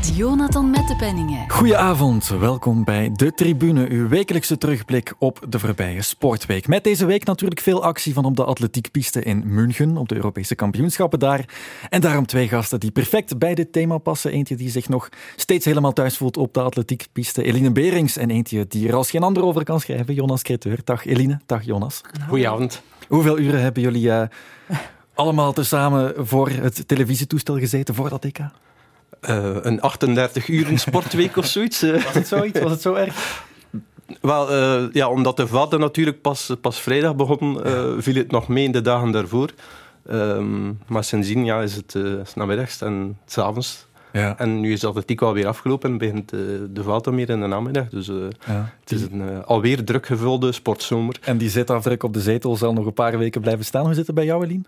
Met Jonathan Mettepenningen. Goedenavond, welkom bij De Tribune, uw wekelijkse terugblik op de voorbije sportweek. Met deze week natuurlijk veel actie van op de atletiekpiste in München, op de Europese kampioenschappen daar. En daarom twee gasten die perfect bij dit thema passen. Eentje die zich nog steeds helemaal thuis voelt op de atletiekpiste, Eline Berings. En eentje die er als geen ander over kan schrijven, Jonas Creteur. Dag Eline, dag Jonas. Goedenavond. Hoeveel uren hebben jullie uh, allemaal tezamen voor het televisietoestel gezeten voor dat EK? Uh, een 38 uur sportweek of zoiets. Was het zoiets? Was het zo erg? Wel, uh, ja, omdat de vader natuurlijk pas, pas vrijdag begon, uh, viel het nog mee in de dagen daarvoor. Um, maar sindsdien ja, is het uh, namiddags en s'avonds. Ja. En nu is de atletiek alweer afgelopen en begint uh, de Vuelta meer in de namiddag. Dus uh, ja. Het is een uh, alweer druk gevulde sportzomer. En die zitafdruk op de zetel zal nog een paar weken blijven staan. Hoe zit het bij jou, Eline?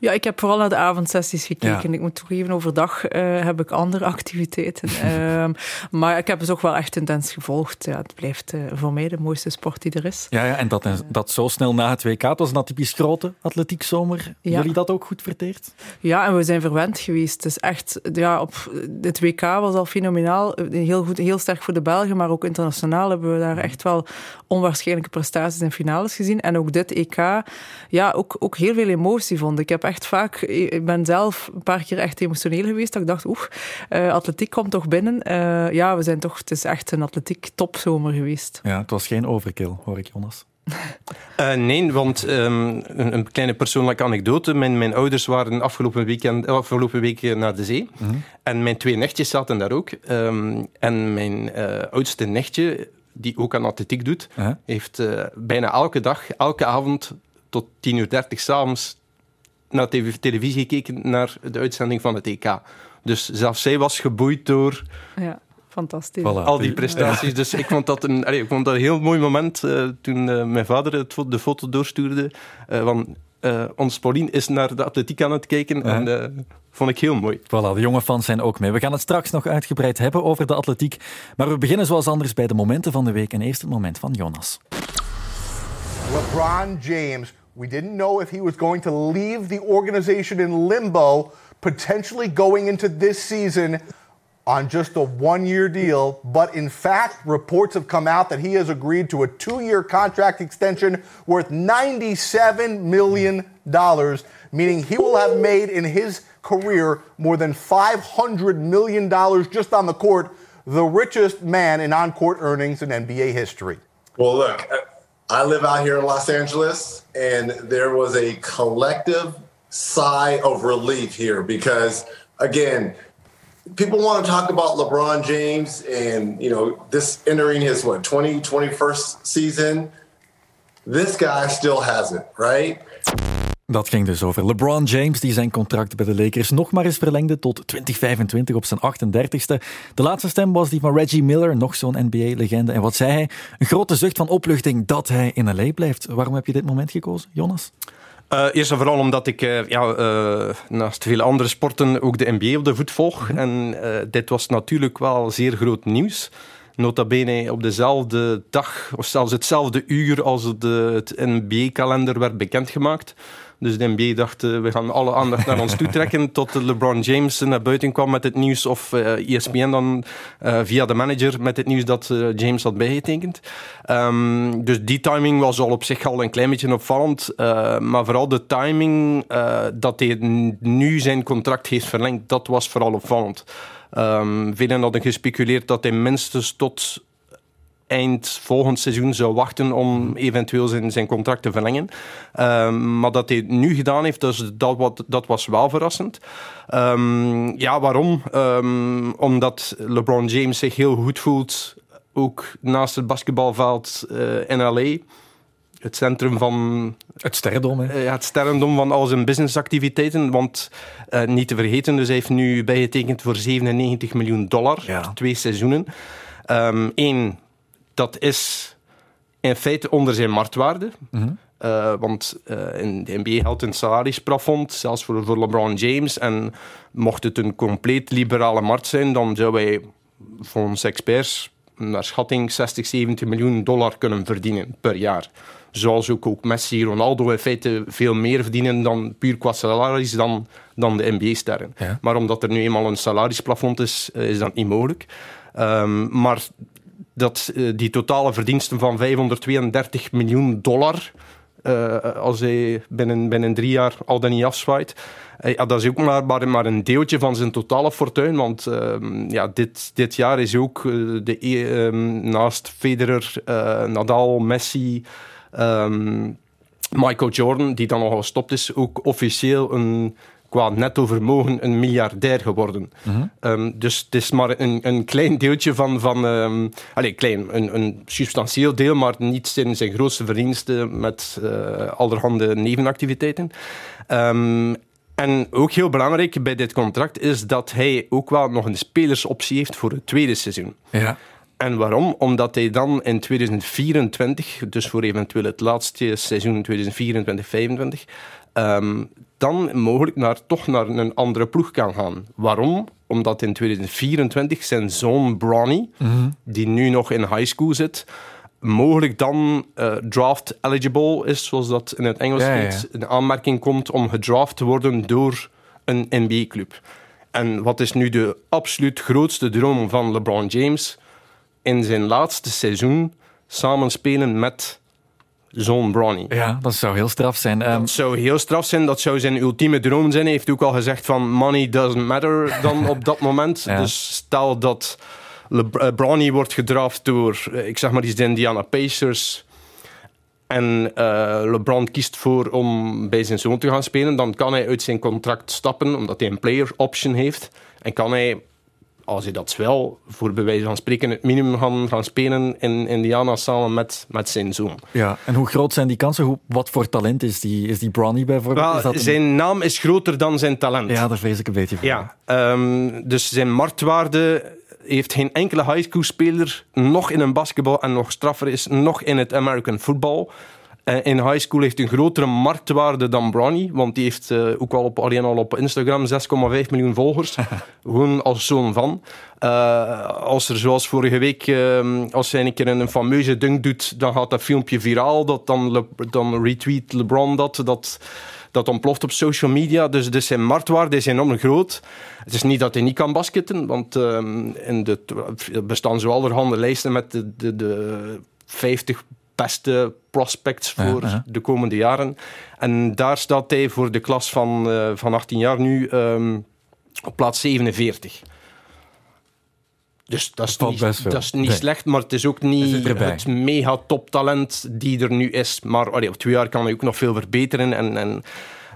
Ja, ik heb vooral naar de avondsessies gekeken. Ja. Ik moet toegeven, overdag heb ik andere activiteiten. Ehm, maar ik heb het ook wel echt intens gevolgd. Ja, het blijft voor mij de mooiste sport die er is. Ja, ja en dat, dat zo snel na het WK. Het was een atypisch grote atletiekzomer. Jullie dat ook goed verteerd? Ja, en we zijn verwend geweest. Het is echt... Ja, op dit WK was al fenomenaal. Heel, goed, heel sterk voor de Belgen, maar ook internationaal hebben we daar echt wel onwaarschijnlijke prestaties en finales gezien. En ook dit EK, ja, ook, ook heel veel emotie vond. Ik heb echt vaak, ik ben zelf een paar keer echt emotioneel geweest. Dat ik dacht, oeh, uh, atletiek komt toch binnen. Uh, ja, we zijn toch, het is echt een atletiek topzomer geweest. Ja, het was geen overkill, hoor ik, Jonas. Uh, nee, want um, een, een, kleine persoonlijke anekdote. Mijn, mijn ouders waren afgelopen, weekend, afgelopen week naar de zee. Mm -hmm. En mijn twee nichtjes zaten daar ook. Um, en mijn uh, oudste nichtje, die ook aan atletiek doet, uh -huh. heeft uh, bijna elke dag, elke avond tot 10.30 uur 30 s'avonds naar tv televisie gekeken naar de uitzending van het EK. Dus zelfs zij was geboeid door... Ja. Fantastisch. Voilà. Al die prestaties. Ja. Dus ik vond dat een, allee, ik vond dat een heel mooi moment uh, toen uh, mijn vader het, de foto doorstuurde. Uh, ons Paulien is naar de atletiek aan het kijken. Ja. En vond ik heel mooi. Voilà, de jonge fans zijn ook mee. We gaan het straks nog uitgebreid hebben over de atletiek. Maar we beginnen zoals anders bij de momenten van de week. En eerst het moment van Jonas. LeBron James. We didn't know if he was going to leave the organization in limbo, potentially going into this season on just a one year deal. But in fact, reports have come out that he has agreed to a two year contract extension worth $97 million, meaning he will have made in his career more than $500 million just on the court, the richest man in on court earnings in NBA history. Well, look, I live out here in Los Angeles, and there was a collective sigh of relief here because, again, people want to talk about LeBron James and you know this entering his what 20 21st season. This guy still has it, right? Dat ging dus over LeBron James, die zijn contract bij de Lakers nog maar eens verlengde tot 2025 op zijn 38ste. De laatste stem was die van Reggie Miller, nog zo'n NBA-legende. En wat zei hij? Een grote zucht van opluchting dat hij in LA blijft. Waarom heb je dit moment gekozen, Jonas? Uh, eerst en vooral omdat ik uh, ja, uh, naast vele andere sporten ook de NBA op de voet volg. Mm -hmm. En dit was natuurlijk wel zeer groot nieuws. Nota bene op dezelfde dag, of zelfs hetzelfde uur als de, het NBA-kalender werd bekendgemaakt. Dus de NBA dacht, uh, we gaan alle aandacht naar ons toe trekken tot LeBron James naar buiten kwam met het nieuws of ESPN dan uh, via de manager met het nieuws dat James had bijgetekend. Um, dus die timing was al op zich al een klein beetje opvallend. maar vooral de timing dat hij nu zijn contract heeft verlengd, dat was vooral opvallend. Um, velen hadden gespeculeerd dat hij minstens tot eind volgend seizoen zou wachten om eventueel zijn, zijn contract te verlengen. Um, maar dat hij het nu gedaan heeft, dus dat, wat, dat was wel verrassend. Um, ja, waarom? Um, omdat LeBron James zich heel goed voelt, ook naast het basketbalveld uh, in LA. Het centrum van... Het sterrendom, hè? Uh, ja, het sterrendom van al zijn businessactiviteiten. Want uh, niet te vergeten, dus hij heeft nu bijgetekend voor 97 miljoen dollar. Ja. Twee seizoenen. Eén, dat is in feite onder zijn marktwaarde. Mm -hmm. uh, want uh, in de NBA geldt een salarisplafond, zelfs voor, voor LeBron James. En mocht het een compleet liberale markt zijn, dan zou hij volgens experts naar schatting 60, 70 miljoen dollar kunnen verdienen per jaar. Zoals ook, ook Messi, Ronaldo in feite veel meer verdienen dan puur qua salaris dan, dan de NBA-sterren. Ja. Maar omdat er nu eenmaal een salarisplafond is, eh, is dat niet mogelijk. Ehm, maar dat, eh, die totale verdiensten van 532 miljoen dollar, eh, als hij binnen, binnen drie jaar al dan niet afzwaait, eh, dat is ook maar, maar, een deeltje van zijn totale fortuin. Want ehm, ja, dit, dit jaar is ook de, ehm, naast Federer, Nadal, Messi, ehm, Michael Jordan, die dan nogal gestopt is, ook officieel een, qua netto vermogen een miljardair geworden. Ehm, dus het is maar een, een klein deeltje van... van ehm allez, klein, een, een substantieel deel, maar niet zijn, zijn grootste verdiensten met eh, allerhande nevenactiviteiten. Ehm, en ook heel belangrijk bij dit contract is dat hij ook wel nog een spelersoptie heeft voor het tweede seizoen. Ja. En waarom? Omdat hij dan in 2024, dus voor eventueel het laatste seizoen 2024-25, ehm, dan mogelijk naar, toch naar een andere ploeg kan gaan. Waarom? Omdat in 2024 zijn zoon Bronny, die nu nog in high school zit, mogelijk dan eh, draft eligible is, zoals dat in het Engels Ja, ja, heet, in aanmerking komt om gedraft te worden door een NBA-club. En wat is nu de absoluut grootste droom van LeBron James? In zijn laatste seizoen samenspelen met zoon Bronny. ja, dat zou heel straf zijn. Ehm, Dat zou heel straf zijn, dat zou zijn ultieme droom zijn. Hij heeft ook al gezegd van money doesn't matter dan op dat moment. Ja. Dus stel dat eh, Bronny wordt gedraft door, eh, ik zeg maar iets, de Indiana Pacers en eh, LeBron kiest voor om bij zijn zoon te gaan spelen, dan kan hij uit zijn contract stappen, omdat hij een player option heeft. En kan hij, als hij dat wil, voor bij wijze van spreken het minimum gaan, gaan spelen in Indiana samen met, met zijn zoon. ja. En hoe groot zijn die kansen? Hoe, wat voor talent is die, is die Bronny bijvoorbeeld? Wel, is dat een- Zijn naam is groter dan zijn talent. Ja, daar vrees ik een beetje voor. Ja, ehm, dus zijn marktwaarde heeft geen enkele high school speler nog in een basketbal en nog straffer is nog in het American football. Eh, in high school heeft een grotere marktwaarde dan Bronny, want die heeft eh, ook al op, alleen al op Instagram 6,5 miljoen volgers. Gewoon als zoon van. Eh, als er zoals vorige week, ehm, als hij een keer een fameuze dunk doet, dan gaat dat filmpje viraal. Dat dan, Le- dan retweet LeBron dat. dat dat ontploft op social media. Dus, dus zijn marktwaarde is enorm groot. Het is niet dat hij niet kan basketten, want ehm, in de, er bestaan zo allerhande lijsten met de, de, de 50 beste prospects voor ja. de komende jaren. En daar staat hij voor de klas van, eh, van 18 jaar nu ehm, op plaats 47. Dus dat is valt niet, dat is niet Nee. slecht, maar het is ook niet het mega toptalent die er nu is. Maar allee, op twee jaar kan hij ook nog veel verbeteren. En, en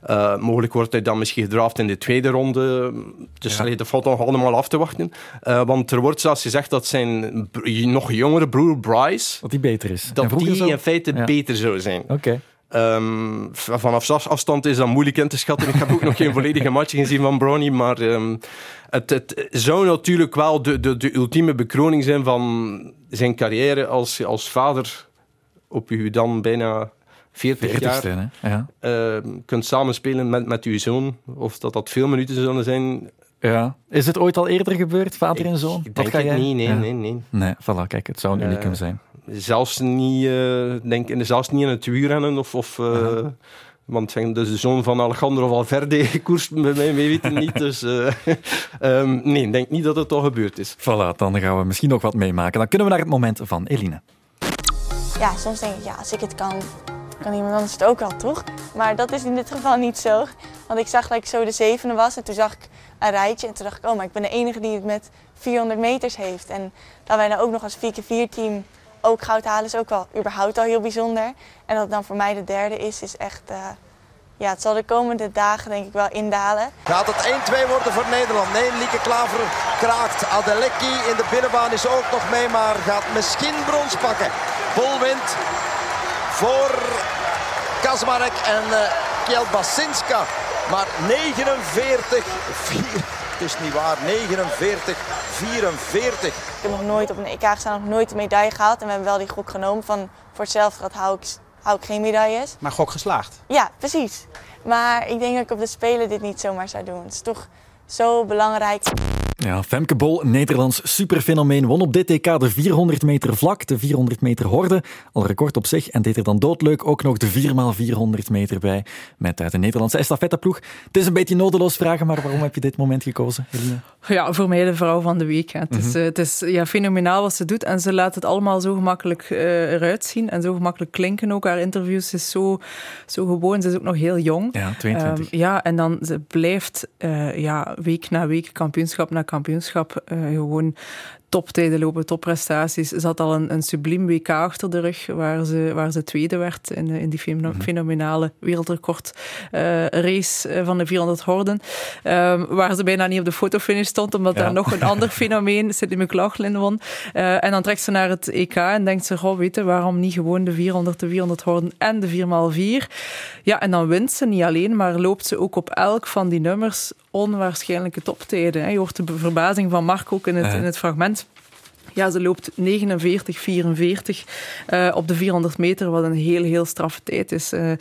eh, mogelijk wordt hij dan misschien gedraft in de tweede ronde. Dus Ja. allee, dat valt nog allemaal af te wachten. Eh, want er wordt zelfs gezegd dat zijn nog jongere broer Bryce... Dat die beter is. Dat die zo- in feite Ja. beter zou zijn. Oké. Ehm, v- vanaf af- afstand is dat moeilijk in te schatten. Ik heb ook nog geen volledige match gezien van Brownie, maar ehm, het, het zou natuurlijk wel de, de, de ultieme bekroning zijn van zijn carrière als, als vader op u dan bijna 40 Veertigste, jaar hè? Ja. ehm, kunt samenspelen met, met uw zoon. Of dat dat veel minuten zullen zijn, ja. Is het ooit al eerder gebeurd, vader en zoon? ik denk jij- niet. Nee, Ja. nee, nee. Nee, voilà, kijk, het zou een Eh, unicum zijn. Zelfs niet, eh, denk, ik, zelfs niet in het wielrennen of... of eh, Want zijn dus de zoon van Alejandro Valverde koerst bij mij, we weten niet. Dus eh, ehm, nee, ik denk niet dat het al gebeurd is. Voilà, dan gaan we misschien nog wat meemaken. Dan kunnen we naar het moment van Eline. Ja, soms denk ik, ja, als ik het kan, kan iemand anders het ook wel, toch? Maar dat is in dit geval niet zo. Want ik zag dat ik zo de zevende was en toen zag ik een rijtje. En toen dacht ik, oh, maar ik ben de enige die het met 400 meters heeft. En dat wij dan ook nog als 4x4-team ook goud halen is ook wel überhaupt al heel bijzonder. En dat het dan voor mij de derde is, is echt... eh, ja, het zal de komende dagen denk ik wel indalen. Gaat het 1-2 worden voor Nederland? Nee, Lieke Klaver kraakt. Adelecki in de binnenbaan is ook nog mee, maar gaat misschien brons pakken. Vol wind voor Kazmarek en uh, Kjelbasinska. Maar 49, 4, het is niet waar, 49, 44. Ik heb nog nooit op een EK gestaan, nog nooit een medaille gehaald. En we hebben wel die gok genomen van voor hetzelfde geld hou ik, hou ik geen medailles. Maar gok geslaagd. Ja, precies. Maar ik denk dat ik op de Spelen dit niet zomaar zou doen. Het is toch zo belangrijk. Ja, Femke Bol, Nederlands superfenomeen, won op dit EK de 400 meter vlak, de 400 meter horde, al record op zich, en deed er dan doodleuk ook nog de 4x400 meter bij met de Nederlandse estafetteploeg. Het is een beetje nodeloos vragen, maar waarom heb je dit moment gekozen, Eline? Ja, voor mij de vrouw van de week. Hè. Het is, Mhm. eh, het is ja, fenomenaal wat ze doet en ze laat het allemaal zo gemakkelijk eh, eruit zien en zo gemakkelijk klinken ook. Haar interviews is zo, zo gewoon, ze is ook nog heel jong. Ja, 22. Ehm, ja, en dan ze blijft eh, ja, week na week, kampioenschap na kampioenschap, eh, gewoon toptijden lopen, topprestaties. Ze had al een, een subliem WK achter de rug, waar ze, waar ze tweede werd in, eh, in die feno- fenomenale wereldrecord eh, race eh, van de 400 horden. Ehm, waar ze bijna niet op de fotofinish stond, omdat Ja. daar nog een ander fenomeen, Sidney McLaughlin, won. En dan trekt ze naar het EK en denkt ze, goh, weet je, waarom niet gewoon de 400, de 400 horden en de 4x4? Ja, en dan wint ze niet alleen, maar loopt ze ook op elk van die nummers onwaarschijnlijke toptijden. hè. Je hoort de verbazing van Mark ook in het, in het fragment. Ja, ze loopt 49, 44 eh, op de 400 meter, wat een heel, heel straffe tijd is. Eh, eh,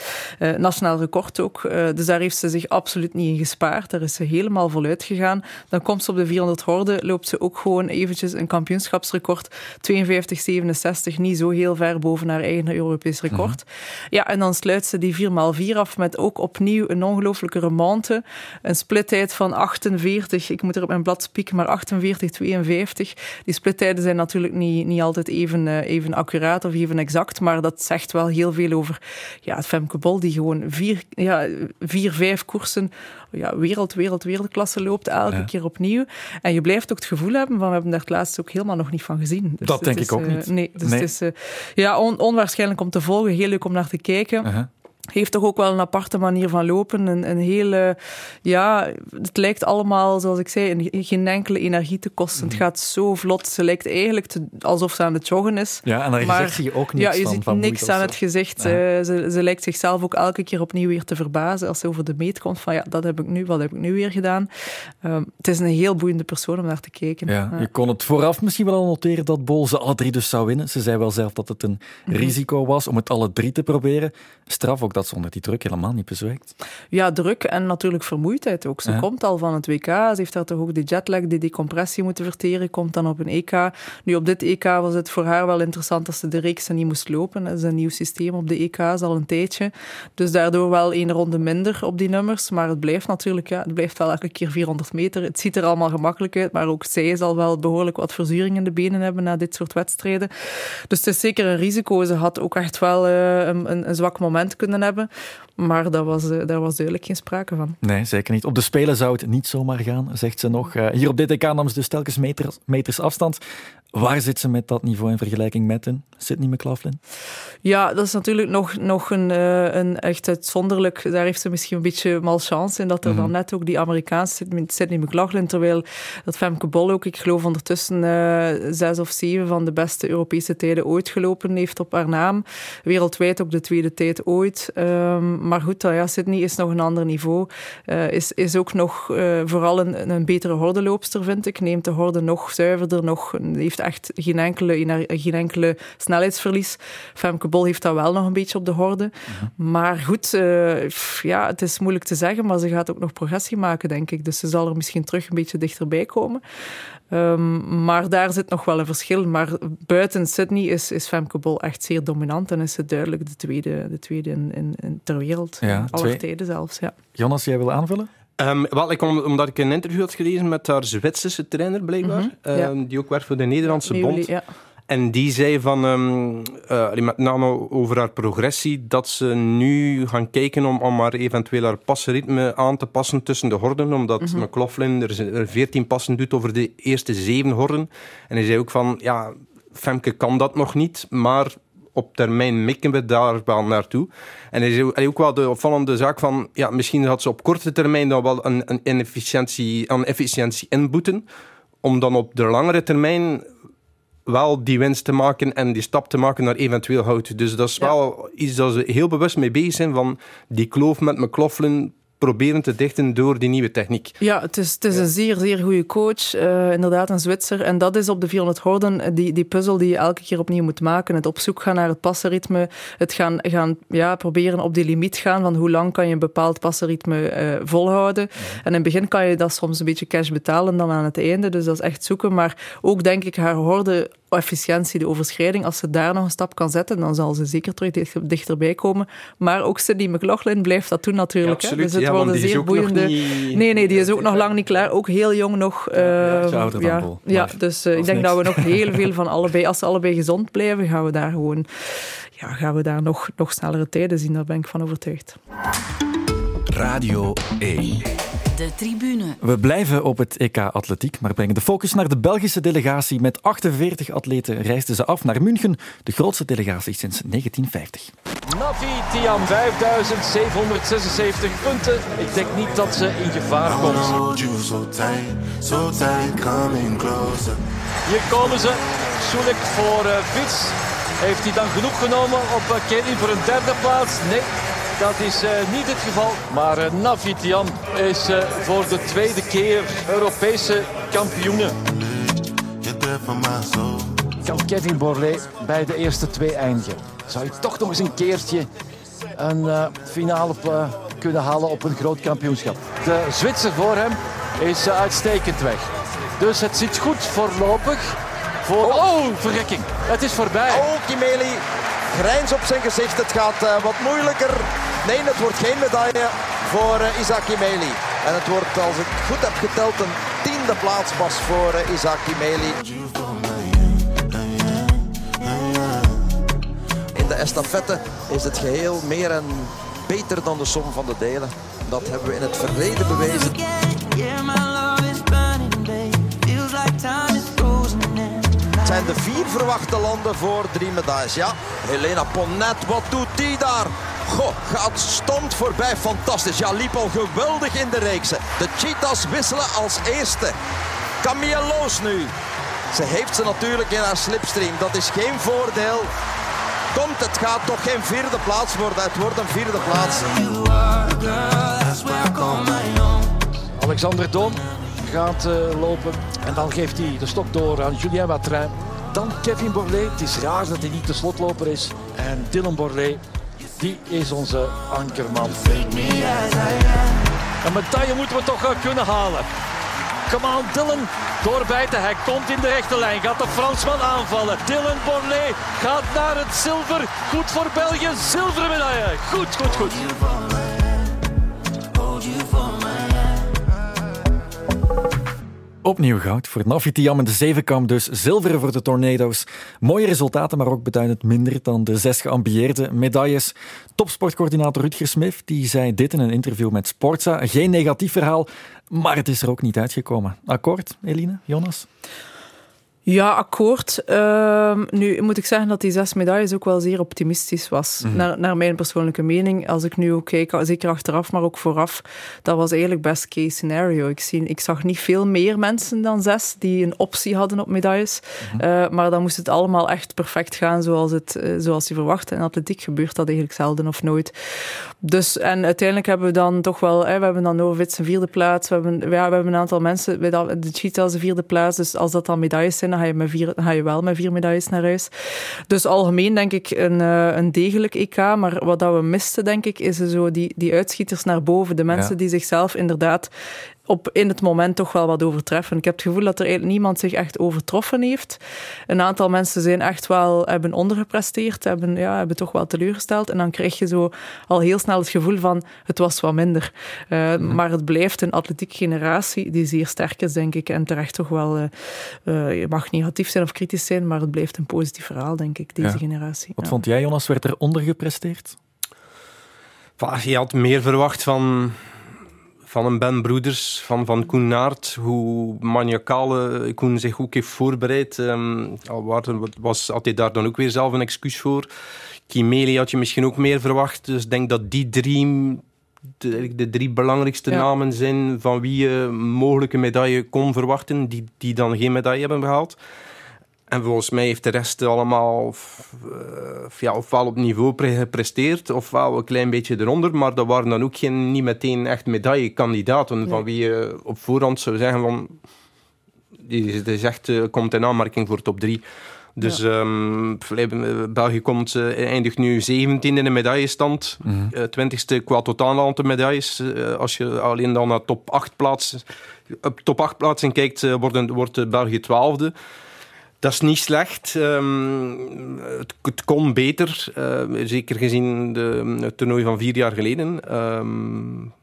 nationaal record ook. Dus daar heeft ze zich absoluut niet in gespaard. Daar is ze helemaal voluit gegaan. Dan komt ze op de 400 horde, loopt ze ook gewoon eventjes een kampioenschapsrecord. 52, 67, niet zo heel ver boven haar eigen Europees record. Ja, en dan sluit ze die 4x4 af met ook opnieuw een ongelooflijke remonte. Een splittijd van 48, ik moet er op mijn blad spieken, maar 48, 52. Die splittijden zijn natuurlijk niet, niet altijd even, eh, even accuraat of even exact, maar dat zegt wel heel veel over ja, het Femke Bol, die gewoon vier, ja, vier vijf koersen ja, wereld, wereld, wereldklasse loopt, elke Ja. keer opnieuw. En je blijft ook het gevoel hebben van, we hebben daar het laatst ook helemaal nog niet van gezien. Dus Dat denk is, ik ook eh, niet. Nee, dus Nee. het is eh, ja, on- onwaarschijnlijk om te volgen, heel leuk om naar te kijken. Heeft toch ook wel een aparte manier van lopen. Een, een hele, ja, het lijkt allemaal, zoals ik zei, een- geen enkele energie te kosten. Mhm. Het gaat zo vlot. Ze lijkt eigenlijk te- alsof ze aan het joggen is. Ja, en daar Maar- gezicht zie je ook niks ja, je van. ziet van niks aan het gezicht. Ja. Eh, ze, ze lijkt zichzelf ook elke keer opnieuw weer te verbazen als ze over de meet komt. Van ja, dat heb ik nu, wat heb ik nu weer gedaan? Ehm, het is een heel boeiende persoon om naar te kijken. Ja, Ja. je kon het vooraf misschien wel al noteren dat Bol ze alle drie dus zou winnen. Ze zei wel zelf dat het een Mhm. risico was om het alle drie te proberen. Straf ook dat ze onder die druk helemaal niet bezwijkt. Ja, druk en natuurlijk vermoeidheid ook. Ze Ja. komt al van het WK. Ze heeft daar toch ook de jetlag, die decompressie moeten verteren. Komt dan op een EK. Nu, op dit EK was het voor haar wel interessant dat ze de reeksen niet moest lopen. Dat is een nieuw systeem op de EK's al een tijdje. Dus daardoor wel één ronde minder op die nummers. Maar het blijft natuurlijk, ja, het blijft wel elke keer 400 meter. Het ziet er allemaal gemakkelijk uit, maar ook zij zal wel behoorlijk wat verzuring in de benen hebben na dit soort wedstrijden. Dus het is zeker een risico. Ze had ook echt wel eh, een, een, een zwak moment kunnen hebben. Maar daar was, eh, was duidelijk geen sprake van. Nee, zeker niet. Op de Spelen zou het niet zomaar gaan, zegt ze nog. Eh, hier op DTK nam ze dus telkens meters, meters afstand. Waar zit ze met dat niveau in vergelijking met een Sydney McLaughlin? Ja, dat is natuurlijk nog, nog een, eh, een echt uitzonderlijk. Daar heeft ze misschien een beetje malchance in dat er Mhm. dan net ook die Amerikaanse Sydney- Sydney McLaughlin, terwijl dat Femke Bol ook, ik geloof ondertussen eh, zes of zeven van de beste Europese tijden ooit gelopen heeft op haar naam. Wereldwijd ook de tweede tijd ooit. Ehm, maar goed, dan, ja, Sydney is nog een ander niveau. Eh, is, is ook nog vooral een, een betere hordenloopster, vind ik. Neemt de horde nog zuiverder, nog, heeft echt geen enkele, geen enkele snelheidsverlies. Femke Bol heeft dat wel nog een beetje op de horde. Maar goed, eh, ja, het is moeilijk te zeggen, maar ze gaat ook nog progressie maken, denk ik. Dus ze zal er misschien terug een beetje dichterbij komen. Ehm, maar daar zit nog wel een verschil. Maar buiten Sydney is, is Femke Bol echt zeer dominant en is ze duidelijk de tweede, de tweede in, in, in- ter wereld. Ja, Aller tijden zelfs, ja. Jonas, jij wil aanvullen? Ehm, wel, ik, om- omdat ik een interview had gelezen met haar Zwitserse trainer, blijkbaar. Mhm, ja. ehm, die ook werkt voor de Nederlandse bond. ja. En die zei van, allee, met name over haar progressie, dat ze nu gaan kijken om, om haar eventueel haar passenritme aan te passen tussen de horden, omdat Mhm. McLaughlin er, z- er 14 passen doet over de eerste zeven horden. En hij zei ook van, ja, Femke kan dat nog niet, maar op termijn mikken we daar wel naartoe. En hij zei ook- wel de opvallende zaak van, ja, misschien had ze op korte termijn dan wel een, een inefficiëntie, een efficiëntie inboeten, om dan op de langere termijn wel die winst te maken en die stap te maken naar eventueel hout. Dus dat is Ja. wel iets dat ze heel bewust mee bezig zijn van die kloof met McLaughlin proberen te dichten door die nieuwe techniek. Ja, het is, het is een zeer, zeer goede coach. Uh, inderdaad, een Zwitser. En dat is op de 400 horden eh, die, die puzzel die je elke keer opnieuw moet maken. Het op zoek gaan naar het passenritme. Het gaan, gaan ja, proberen op die limiet gaan van hoe lang kan je een bepaald passenritme uh, volhouden. En in het begin kan je dat soms een beetje cash betalen dan aan het einde. Dus dat is echt zoeken. Maar ook denk ik haar horde efficiëntie, de overschrijding, als ze daar nog een stap kan zetten, dan zal ze zeker terug dichterbij komen. Maar ook Cindy McLaughlin blijft dat doen natuurlijk. Ja, dus het ja, worden zeer boeiende. Niet... Nee, nee, die is ook nog lang niet klaar. Ook heel jong nog. Uh, ja, ja, ja, dus uh, ik denk niks. dat we nog heel veel van allebei, als ze allebei gezond blijven, gaan we daar gewoon, ja, gaan we daar nog, nog snellere tijden zien. Daar ben ik van overtuigd. Radio 1. De tribune. We blijven op het EK Atletiek, maar brengen de focus naar de Belgische delegatie. Met 48 atleten reisden ze af naar München, de grootste delegatie sinds 1950. Navi Tiam, 5776 punten. Ik denk niet dat ze in gevaar komt. Hier komen ze. Soelik voor uh, Fiets. Heeft hij dan genoeg genomen op uh, Kenny voor een derde plaats? Nee, dat is uh, niet het geval. Maar uh, Navitian is uh, voor de tweede keer Europese kampioene. Kan Kevin Borlée bij de eerste twee eindigen? Zou je toch nog eens een keertje een finale kunnen halen op een groot kampioenschap? De Zwitser voor hem is uitstekend weg. Dus het zit goed voorlopig. Voor... Oh, oh verrekking. Het is voorbij. Oh, Kimeli grijns op zijn gezicht. Het gaat uh, wat moeilijker. Nee, het wordt geen medaille voor uh, Isaac Imeli. En het wordt, als ik goed heb geteld, een tiende plaats pas voor uh, Isaac Imeli. In de estafette is het geheel meer en beter dan de som van de delen. Dat hebben we in het verleden bewezen. Het zijn de vier verwachte landen voor drie medailles. Ja, Helena Ponnet, wat doet die daar? Goh, gaat stond voorbij. Fantastisch. Ja, liep al geweldig in de reeks. De Cheetahs wisselen als eerste. Camille Loos nu. Ze heeft ze natuurlijk in haar slipstream. Dat is geen voordeel. Komt, het gaat toch geen vierde plaats worden. Het wordt een vierde plaats. Alexander Doom gaat uh, lopen. En dan geeft hij de stok door aan Julien Watrin. Dan Kevin Borlée. Het is raar dat hij niet de slotloper is. En Dylan Borlée, die is onze ankerman. Een medaille moeten we toch kunnen halen. Come on, Dylan. Doorbijten. Hij komt in de rechte lijn. Gaat de Fransman aanvallen. Dylan Borlée gaat naar het zilver. Goed voor België. Zilveren medaille. Goed, goed, goed. Opnieuw goud voor Navitiam en de Zevenkamp, dus zilveren voor de Tornado's. Mooie resultaten, maar ook beduidend minder dan de zes geambieerde medailles. Topsportcoördinator Rutger Smith die zei dit in een interview met Sportza. Geen negatief verhaal, maar het is er ook niet uitgekomen. Akkoord, Eline, Jonas? Ja, akkoord. Uh, nu moet ik zeggen dat die zes medailles ook wel zeer optimistisch was. Mm -hmm. naar, naar, mijn persoonlijke mening. Als ik nu ook kijk, zeker achteraf, maar ook vooraf, dat was eigenlijk best case scenario. Ik, zie, ik zag niet veel meer mensen dan zes die een optie hadden op medailles. Mm -hmm. uh, maar dan moest het allemaal echt perfect gaan zoals, het, uh, zoals je verwacht. In atletiek gebeurt dat eigenlijk zelden of nooit. Dus, en uiteindelijk hebben we dan toch wel, hè, we hebben dan Novits een vierde plaats. We hebben, ja, we hebben een aantal mensen, bij de, de Cheetahs een vierde plaats. Dus als dat dan medailles zijn, dan ga je, met vier, dan ga je wel met vier medailles naar huis. Dus algemeen denk ik een, uh, een degelijk EK. Maar wat dat we misten, denk ik, is zo die, die uitschieters naar boven. De mensen ja. die zichzelf inderdaad op in het moment toch wel wat overtreffen. Ik heb het gevoel dat er eigenlijk niemand zich echt overtroffen heeft. Een aantal mensen zijn echt wel, hebben ondergepresteerd, hebben, ja, hebben toch wel teleurgesteld. En dan krijg je zo al heel snel het gevoel van het was wat minder. Uh, mm. Maar het blijft een atletiek generatie die zeer sterk is, denk ik. En terecht toch wel, uh, uh, je mag negatief zijn of kritisch zijn, maar het blijft een positief verhaal, denk ik, deze ja. generatie. Wat ja. vond jij, Jonas? Werd er ondergepresteerd? Je had meer verwacht van van een Ben Broeders, van, van Koen Naert, hoe maniacale Koen zich ook heeft voorbereid. Um, al was, had hij daar dan ook weer zelf een excuus voor. Kimeli had je misschien ook meer verwacht. Dus ik denk dat die drie de, de drie belangrijkste ja. namen zijn van wie je mogelijke medaille kon verwachten, die, die dan geen medaille hebben behaald. En volgens mij heeft de rest allemaal uh, ja, ofwel op niveau gepresteerd, ofwel een klein beetje eronder. Maar dat waren dan ook geen, niet meteen echt medaillekandidaten nee. van wie je op voorhand zou zeggen van... Die is echt, uh, komt in aanmerking voor top 3. Dus ja. um, België komt, uh, eindigt nu 17 in de medaillestand. Mm -hmm. 20ste qua totaal aantal medailles. als je alleen dan naar top 8 plaatsen, op top 8 plaatsen kijkt, wordt, wordt België 12e. Dat is niet slecht. Um, het, kon beter, uh, zeker gezien de, het toernooi van vier jaar geleden. Um,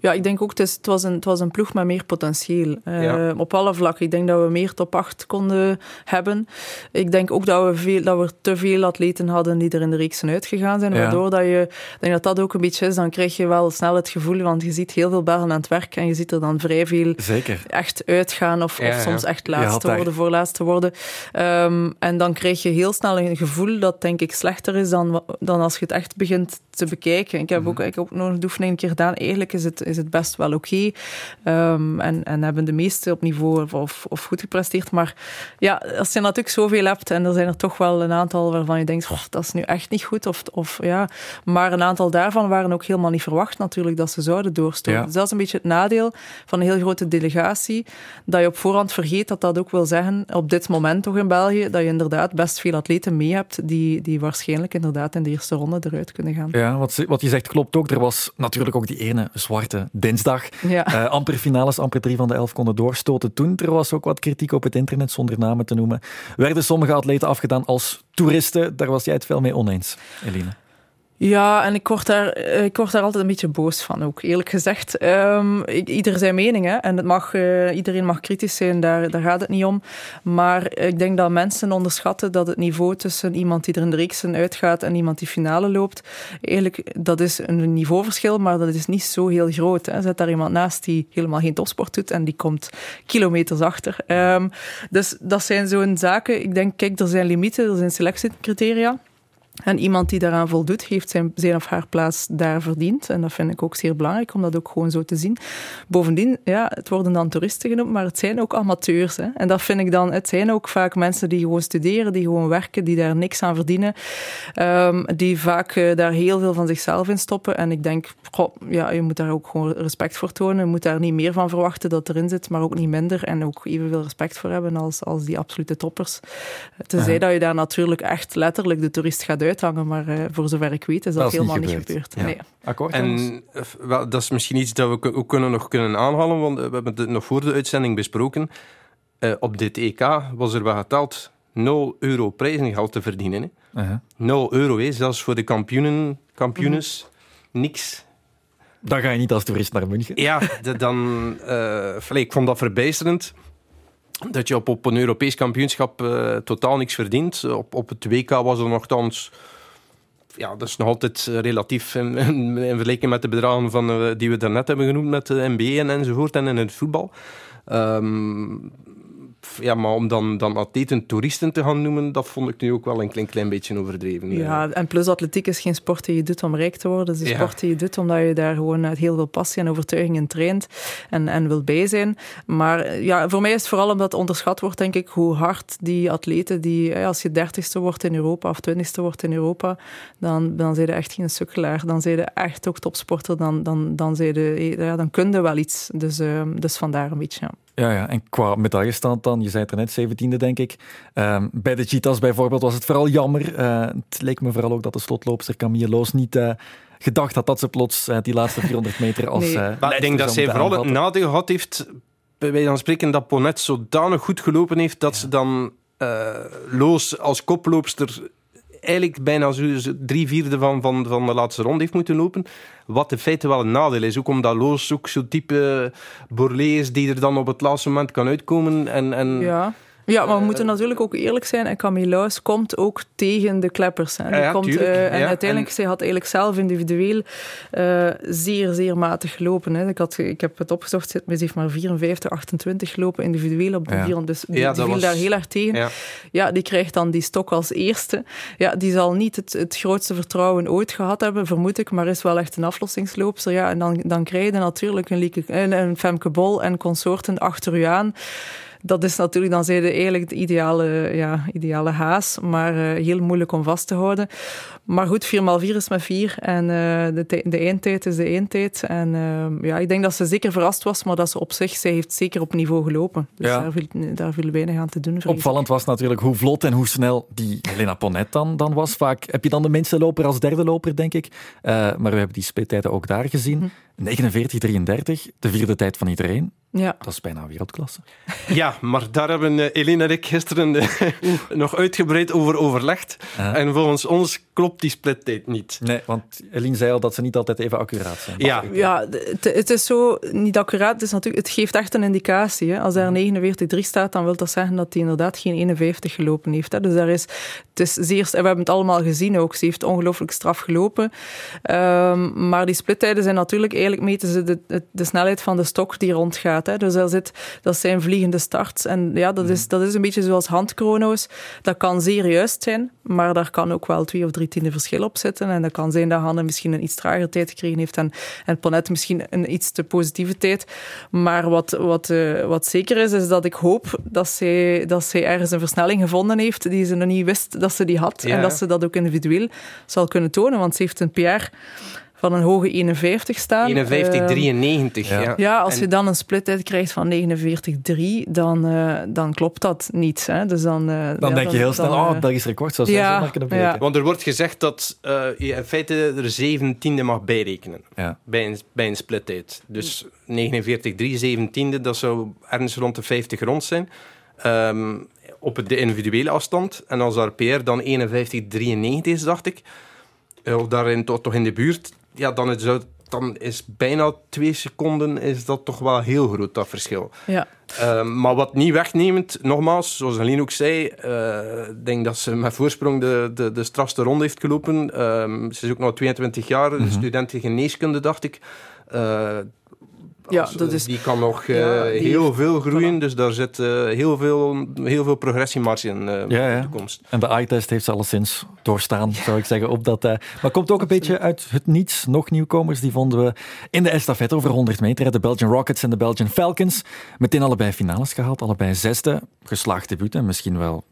ja, ik denk ook, het, is, het, was een, het was een ploeg met meer potentieel. Uh, ja. Op alle vlakken. Ik denk dat we meer top 8 konden hebben. Ik denk ook dat we, veel, dat we te veel atleten hadden die er in de reeksen uitgegaan zijn. Ja. Waardoor dat je, ik denk dat dat ook een beetje is, dan krijg je wel snel het gevoel, want je ziet heel veel Belgen aan het werk en je ziet er dan vrij veel Zeker. echt uitgaan of, ja, of soms echt laatste worden, voor laatste worden. Um, en dan krijg je heel snel een gevoel dat denk ik slechter is dan, dan als je het echt begint te bekijken. Ik heb ook, ik heb ook nog een oefening een keer gedaan. Eigenlijk is het, is het best wel oké. Okay. Um, en, en hebben de meesten op niveau of, of goed gepresteerd. Maar ja, als je natuurlijk zoveel hebt en er zijn er toch wel een aantal waarvan je denkt, oh, dat is nu echt niet goed. Of, of, ja. Maar een aantal daarvan waren ook helemaal niet verwacht natuurlijk dat ze zouden doorstoten. Ja. Dus dat is een beetje het nadeel van een heel grote delegatie. Dat je op voorhand vergeet dat dat ook wil zeggen, op dit moment toch in België, dat je inderdaad best veel atleten mee hebt die, die waarschijnlijk inderdaad in de eerste ronde eruit kunnen gaan. Ja, wat, wat je zegt klopt ook. Er was natuurlijk ook die ene zwarte dinsdag. Ja. Uh, amper finales, amper drie van de elf konden doorstoten toen. Er was ook wat kritiek op het internet, zonder namen te noemen. Werden sommige atleten afgedaan als toeristen? Daar was jij het veel mee oneens, Eline. Ja, en ik word, daar, ik word daar altijd een beetje boos van ook, eerlijk gezegd. Um, ieder zijn mening, hè. En mag, uh, iedereen mag kritisch zijn, daar, daar gaat het niet om. Maar ik denk dat mensen onderschatten dat het niveau tussen iemand die er in de reeksen uitgaat en iemand die finale loopt, eigenlijk, dat is een niveauverschil, maar dat is niet zo heel groot. Hè. Zet daar iemand naast die helemaal geen topsport doet en die komt kilometers achter. Um, dus dat zijn zo'n zaken. Ik denk, kijk, er zijn limieten, er zijn selectiecriteria. En iemand die daaraan voldoet, heeft zijn, zijn of haar plaats daar verdiend. En dat vind ik ook zeer belangrijk, om dat ook gewoon zo te zien. Bovendien, ja, het worden dan toeristen genoemd, maar het zijn ook amateurs. Hè. En dat vind ik dan, het zijn ook vaak mensen die gewoon studeren, die gewoon werken, die daar niks aan verdienen. Um, die vaak uh, daar heel veel van zichzelf in stoppen. En ik denk, goh, ja, je moet daar ook gewoon respect voor tonen. Je moet daar niet meer van verwachten dat erin zit, maar ook niet minder. En ook evenveel respect voor hebben als, als die absolute toppers. Tenzij ja. dat je daar natuurlijk echt letterlijk de toerist gaat uithangen, maar uh, voor zover ik weet is dat, dat is helemaal niet niet gebeurd. Ja. Nee. Akkoord, en wel, dat is misschien iets dat we ook kunnen, nog kunnen aanhalen, want we hebben het nog voor de uitzending besproken. Uh, op dit EK was er wel geteld 0 euro prijzengeld te verdienen. Hè. Uh -huh. 0 euro, hè. zelfs voor de kampioenen, kampioenes, -huh. niks. Dan ga je niet als toerist naar München. Ja, de, dan, uh, ik vond dat verbijsterend dat je op, op een Europees kampioenschap uh, totaal niks verdient. Op, op het WK was er nogthans... Ja, dat is nog altijd relatief in, in, in vergelijking met de bedragen van, uh, die we daarnet hebben genoemd met de NBA en enzovoort en in het voetbal. Um, ja, maar om dan, dan atleten toeristen te gaan noemen, dat vond ik nu ook wel een klein, klein beetje overdreven. Ja, en plus atletiek is geen sport die je doet om rijk te worden. Het is een ja. sport die je doet omdat je daar gewoon uit heel veel passie en overtuiging in traint en, en wil bij zijn. Maar ja, voor mij is het vooral omdat het onderschat wordt, denk ik, hoe hard die atleten, die, als je dertigste wordt in Europa of twintigste wordt in Europa, dan, dan zijn je echt geen sukkelaar. Dan zijn je echt ook topsporter. Dan, dan, dan, je, ja, dan kun je wel iets. Dus, uh, dus vandaar een beetje, ja. Ja, ja, en qua medaillestand dan, je zei het er net, 17e denk ik. Um, bij de cheetahs bijvoorbeeld was het vooral jammer. Uh, het leek me vooral ook dat de slotloopster Camille Loos niet uh, gedacht had dat ze plots uh, die laatste 400 meter als... Nee. maar ik denk dat zij vooral het nadeel gehad heeft, bij wijze van spreken, dat Ponet zodanig goed gelopen heeft dat ja. ze dan Loos als koploopster eigenlijk bijna zo drie vierde van, van, van de laatste ronde heeft moeten lopen. Wat in feite wel een nadeel is. Ook omdat Loos ook zo'n type Borlée is die er dan op het laatste moment kan uitkomen. En, en ja. Ja, maar we moeten natuurlijk ook eerlijk zijn. En Camille Luis komt ook tegen de kleppers. Hè. Die ja, komt, uh, en ja, uiteindelijk, en... zij had eigenlijk zelf individueel uh, zeer, zeer matig gelopen. Hè. Ik, had, ik heb het opgezocht, ze heeft maar 54, 28 gelopen individueel op de ja. 400. Dus die, viel was... daar heel erg tegen. Ja. ja. die krijgt dan die stok als eerste. Ja, die zal niet het, het grootste vertrouwen ooit gehad hebben, vermoed ik, maar is wel echt een aflossingsloopster. Ja, en dan, dan krijg je natuurlijk een, Lieke, een Femke Bol en consorten achter u aan dat is natuurlijk, dan zijn eigenlijk de ideale, ja, ideale haas, maar uh, heel moeilijk om vast te houden. Maar goed, 4x4 is met 4 en uh, de, de eindtijd is de eindtijd. En uh, ja, ik denk dat ze zeker verrast was, maar dat ze op zich, zij heeft zeker op niveau gelopen. Dus ja. daar, viel, daar viel weinig aan te doen. Opvallend was natuurlijk hoe vlot en hoe snel die Helena Ponet dan, dan was. Vaak heb je dan de minste loper als derde loper, denk ik. Uh, maar we hebben die splittijden ook daar gezien. Mm -hmm. 49-33, de vierde tijd van iedereen. Ja. Dat is bijna wereldklasse. Ja, maar daar hebben uh, Elena en ik gisteren uh, nog uitgebreid over overlegd. Uh. En volgens ons klopt die splittijd niet. Nee, want Eline zei al dat ze niet altijd even accuraat zijn. Ja, ja het, het is zo niet accuraat. Het, is natuurlijk, het geeft echt een indicatie. Hè. Als er 49,3 staat, dan wil dat zeggen dat hij inderdaad geen 51 gelopen heeft. Hè. Dus daar is, het is zeer, en we hebben het allemaal gezien ook. Ze heeft ongelooflijk straf gelopen. Um, maar die splittijden zijn natuurlijk, eigenlijk meten ze de, de, de snelheid van de stok die rondgaat. Hè. Dus daar zit, dat zijn vliegende starts. En ja, dat is, dat is een beetje zoals handchrono's. Dat kan zeer juist zijn, maar daar kan ook wel twee of drie tiende verschil op zitten. En dat kan zijn dat Hanne misschien een iets trager tijd gekregen heeft en, en Ponet misschien een iets te positieve tijd. Maar wat, wat, uh, wat zeker is, is dat ik hoop dat zij, dat zij ergens een versnelling gevonden heeft die ze nog niet wist dat ze die had. Ja. En dat ze dat ook individueel zal kunnen tonen, want ze heeft een PR van een hoge 51 staan. 51, 93, uh, ja. Ja, als en... je dan een splittijd krijgt van 49,3, dan, uh, dan klopt dat niet. Hè. Dus dan, uh, dan ja, denk je heel snel, dan, oh, Belgisch record, zou ja, ze kunnen breken. Want er wordt gezegd dat je in feite er 17e mag bijrekenen ja. bij, een, bij een splittijd. Dus 49, 3, 17e, dat zou ergens rond de 50 rond zijn. Um, op de individuele afstand. En als daar PR dan 51, 93 is, dacht ik, of daarin toch, toch in de buurt, ja, dan is, het, dan is bijna twee seconden is dat toch wel heel groot, dat verschil. Ja. Uh, maar wat niet wegnemend, nogmaals, zoals Aline ook zei, ik uh, denk dat ze met voorsprong de, de, de strafste ronde heeft gelopen. Uh, ze is ook nog 22 jaar, mm -hmm. student geneeskunde, dacht ik. Ja, dat is, die kan nog ja, die heel heeft, veel groeien, voilà. dus daar zit uh, heel, veel, heel veel progressiemarge in uh, ja, ja. de toekomst. En de eye-test heeft ze alleszins doorstaan, zou ik zeggen. Op dat, maar komt ook een beetje uit het niets. Nog nieuwkomers, die vonden we in de estafette over 100 meter. De Belgian Rockets en de Belgian Falcons. Meteen allebei finales gehaald, allebei zesde. Geslaagd debuut en misschien wel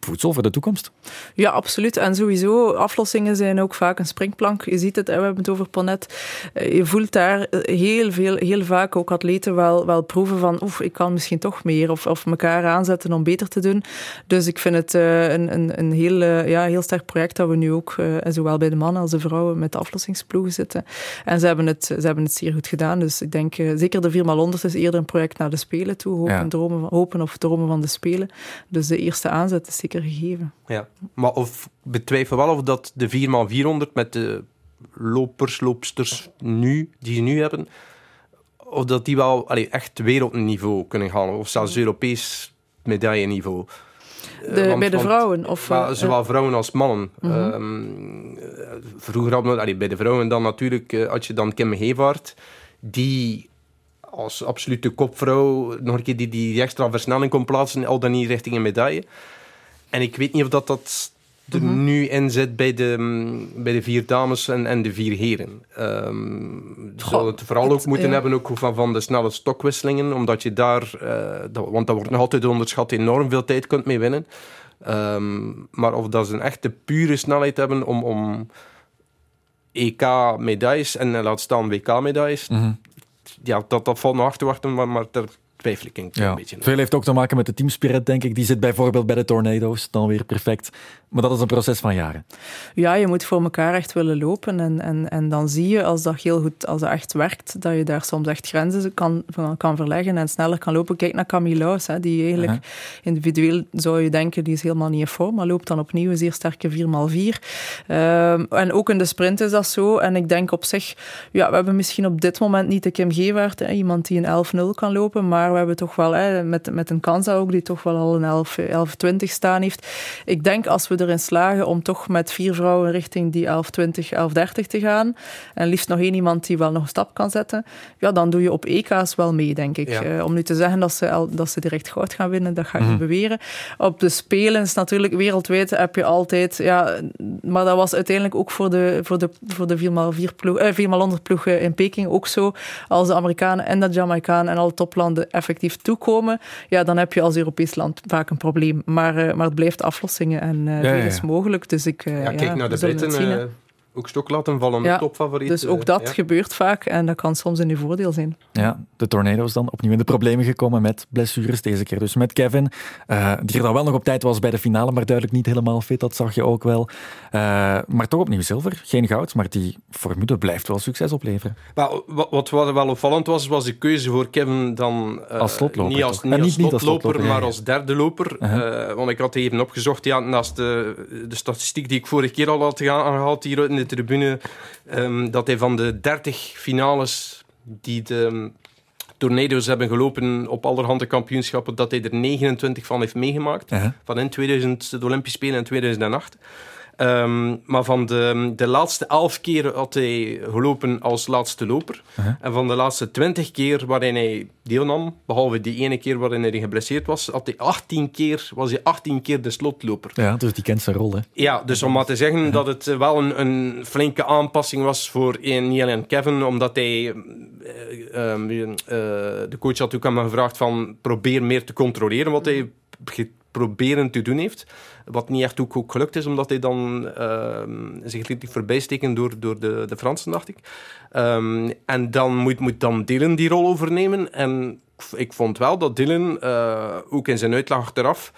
voedsel voor de toekomst. Ja, absoluut. En sowieso, aflossingen zijn ook vaak een springplank. Je ziet het, we hebben het over Ponet. Je voelt daar heel, veel, heel vaak ook atleten wel, wel proeven van oef, ik kan misschien toch meer. Of, of elkaar aanzetten om beter te doen. Dus ik vind het uh, een, een, een heel, ja, heel sterk project dat we nu ook, zowel bij de mannen als de vrouwen, met de aflossingsploegen zitten. En ze hebben het, ze hebben het zeer goed gedaan. Dus ik denk, zeker de 4x100 is eerder een project naar de Spelen toe. Hopen, ja. dromen, hopen of dromen van de Spelen. Dus de eerste aanzet is zeker gegeven. Ja, maar of betwijfel wel of dat de 4x400 met de lopers, loopsters nu, die ze nu hebben, of dat die wel allee, echt wereldniveau kunnen halen, of zelfs Europees medailleniveau. De, want, bij de vrouwen? Of, maar, zowel vrouwen als mannen. Mm -hmm. um, vroeger hadden we, allee, bij de vrouwen dan natuurlijk, uh, had je dan Kim Hevaart, die als absolute kopvrouw nog een keer die, die extra versnelling kon plaatsen, al dan niet richting een medaille. En ik weet niet of dat, dat er mm-hmm. nu in zit bij de, bij de vier dames en, en de vier heren. Um, Goh, het vooral het, ook moeten ja. hebben ook van, van de snelle stokwisselingen, omdat je daar, uh, dat, want dat wordt nog altijd onderschat, enorm veel tijd kunt mee winnen. Um, maar of dat ze een echte pure snelheid hebben om, om EK-medailles en laat staan WK-medailles, mm-hmm. ja, dat, dat valt nog achter te wachten, maar, maar ter, twijfel ik ja. een beetje. Veel heeft ook te maken met de teamspirit, denk ik. Die zit bijvoorbeeld bij de Tornado's dan weer perfect. Maar dat is een proces van jaren. Ja, je moet voor elkaar echt willen lopen. En, en, en dan zie je, als dat heel goed, als dat echt werkt, dat je daar soms echt grenzen kan, kan verleggen en sneller kan lopen. Kijk naar Camille hè, die eigenlijk individueel zou je denken, die is helemaal niet in vorm, maar loopt dan opnieuw een zeer sterke 4x4. Um, en ook in de sprint is dat zo. En ik denk op zich, ja, we hebben misschien op dit moment niet de Kim Gewaard, hè, iemand die een 11-0 kan lopen, maar we hebben toch wel, hè, met, met een Kansa ook, die toch wel al een 11-20 staan heeft. Ik denk als we erin slagen om toch met vier vrouwen richting die 11-20, 11-30 te gaan, en liefst nog één iemand die wel nog een stap kan zetten, ja, dan doe je op EK's wel mee, denk ik. Ja. Uh, om nu te zeggen dat ze, dat ze direct goud gaan winnen, dat ga ik niet beweren. Op de Spelen is natuurlijk wereldwijd heb je altijd, ja, maar dat was uiteindelijk ook voor de, voor de, voor de 4x4 ploeg, eh, 4x100 ploegen in Peking ook zo. Als de Amerikanen en de Jamaicanen en alle toplanden effectief toekomen, ja, dan heb je als Europees land vaak een probleem. Maar, maar het blijft aflossingen en uh, ja, is mogelijk. Dus ik, ja, kijk naar de Britten ook stok laten vallen, ja, topfavoriet. Dus ook dat gebeurt vaak en dat kan soms in je voordeel zijn. Ja, de Tornado's dan opnieuw in de problemen gekomen met blessures deze keer. Dus met Kevin, uh, die er dan wel nog op tijd was bij de finale, maar duidelijk niet helemaal fit, dat zag je ook wel. Uh, maar toch opnieuw zilver, geen goud, maar die formule blijft wel succes opleveren. Maar wat, wat wel opvallend was, was de keuze voor Kevin dan... Uh, als slotloper. Niet als, niet, als, niet, slotloper, als slotloper, maar als derde loper. -huh. want ik had even opgezocht, ja, naast de, de statistiek die ik vorige keer al had aangehaald hier in de tribune, um, dat hij van de 30 finales die de Tornado's hebben gelopen op allerhande kampioenschappen, dat hij er 29 van heeft meegemaakt. Uh -huh. Van in 2000, de Olympische Spelen in 2008. Um, maar van de, de laatste elf keer had hij gelopen als laatste loper. Uh -huh. En van de laatste twintig keer waarin hij deelnam, behalve die ene keer waarin hij geblesseerd was, had hij 18 keer, was hij 18 keer de slotloper. Ja, dus die kent zijn rol. Hè? Ja, dus om maar te zeggen uh -huh. dat het wel een, een, flinke aanpassing was voor Neil en Kevin, omdat hij... Uh, de coach had ook aan me gevraagd van probeer meer te controleren wat hij proberen te doen heeft. Wat niet echt ook, ook gelukt is, omdat hij dan uh, zich liet voorbij steken door, door de, de Fransen, dacht ik. Um, en dan moet, moet dan Dylan die rol overnemen. En ik vond wel dat Dylan, uh, ook in zijn uitleg achteraf,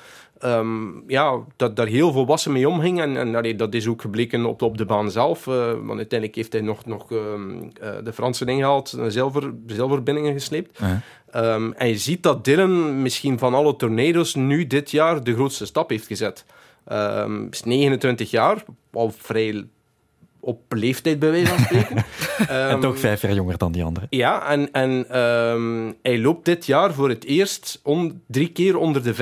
um, ja, dat daar heel volwassen mee omging. En, en allee, dat is ook gebleken op, op de baan zelf. Uh, want uiteindelijk heeft hij nog, nog um, de Fransen ingehaald, zilver, zilverbindingen gesleept. -huh. um, en je ziet dat Dylan misschien van alle tornado's nu dit jaar de grootste stap heeft gezet. Um, is 29 jaar, al vrij op leeftijd bij wijze van spreken. um, en toch vijf jaar jonger dan die andere. Ja, en, en um, hij loopt dit jaar voor het eerst on, drie keer onder de 45-5.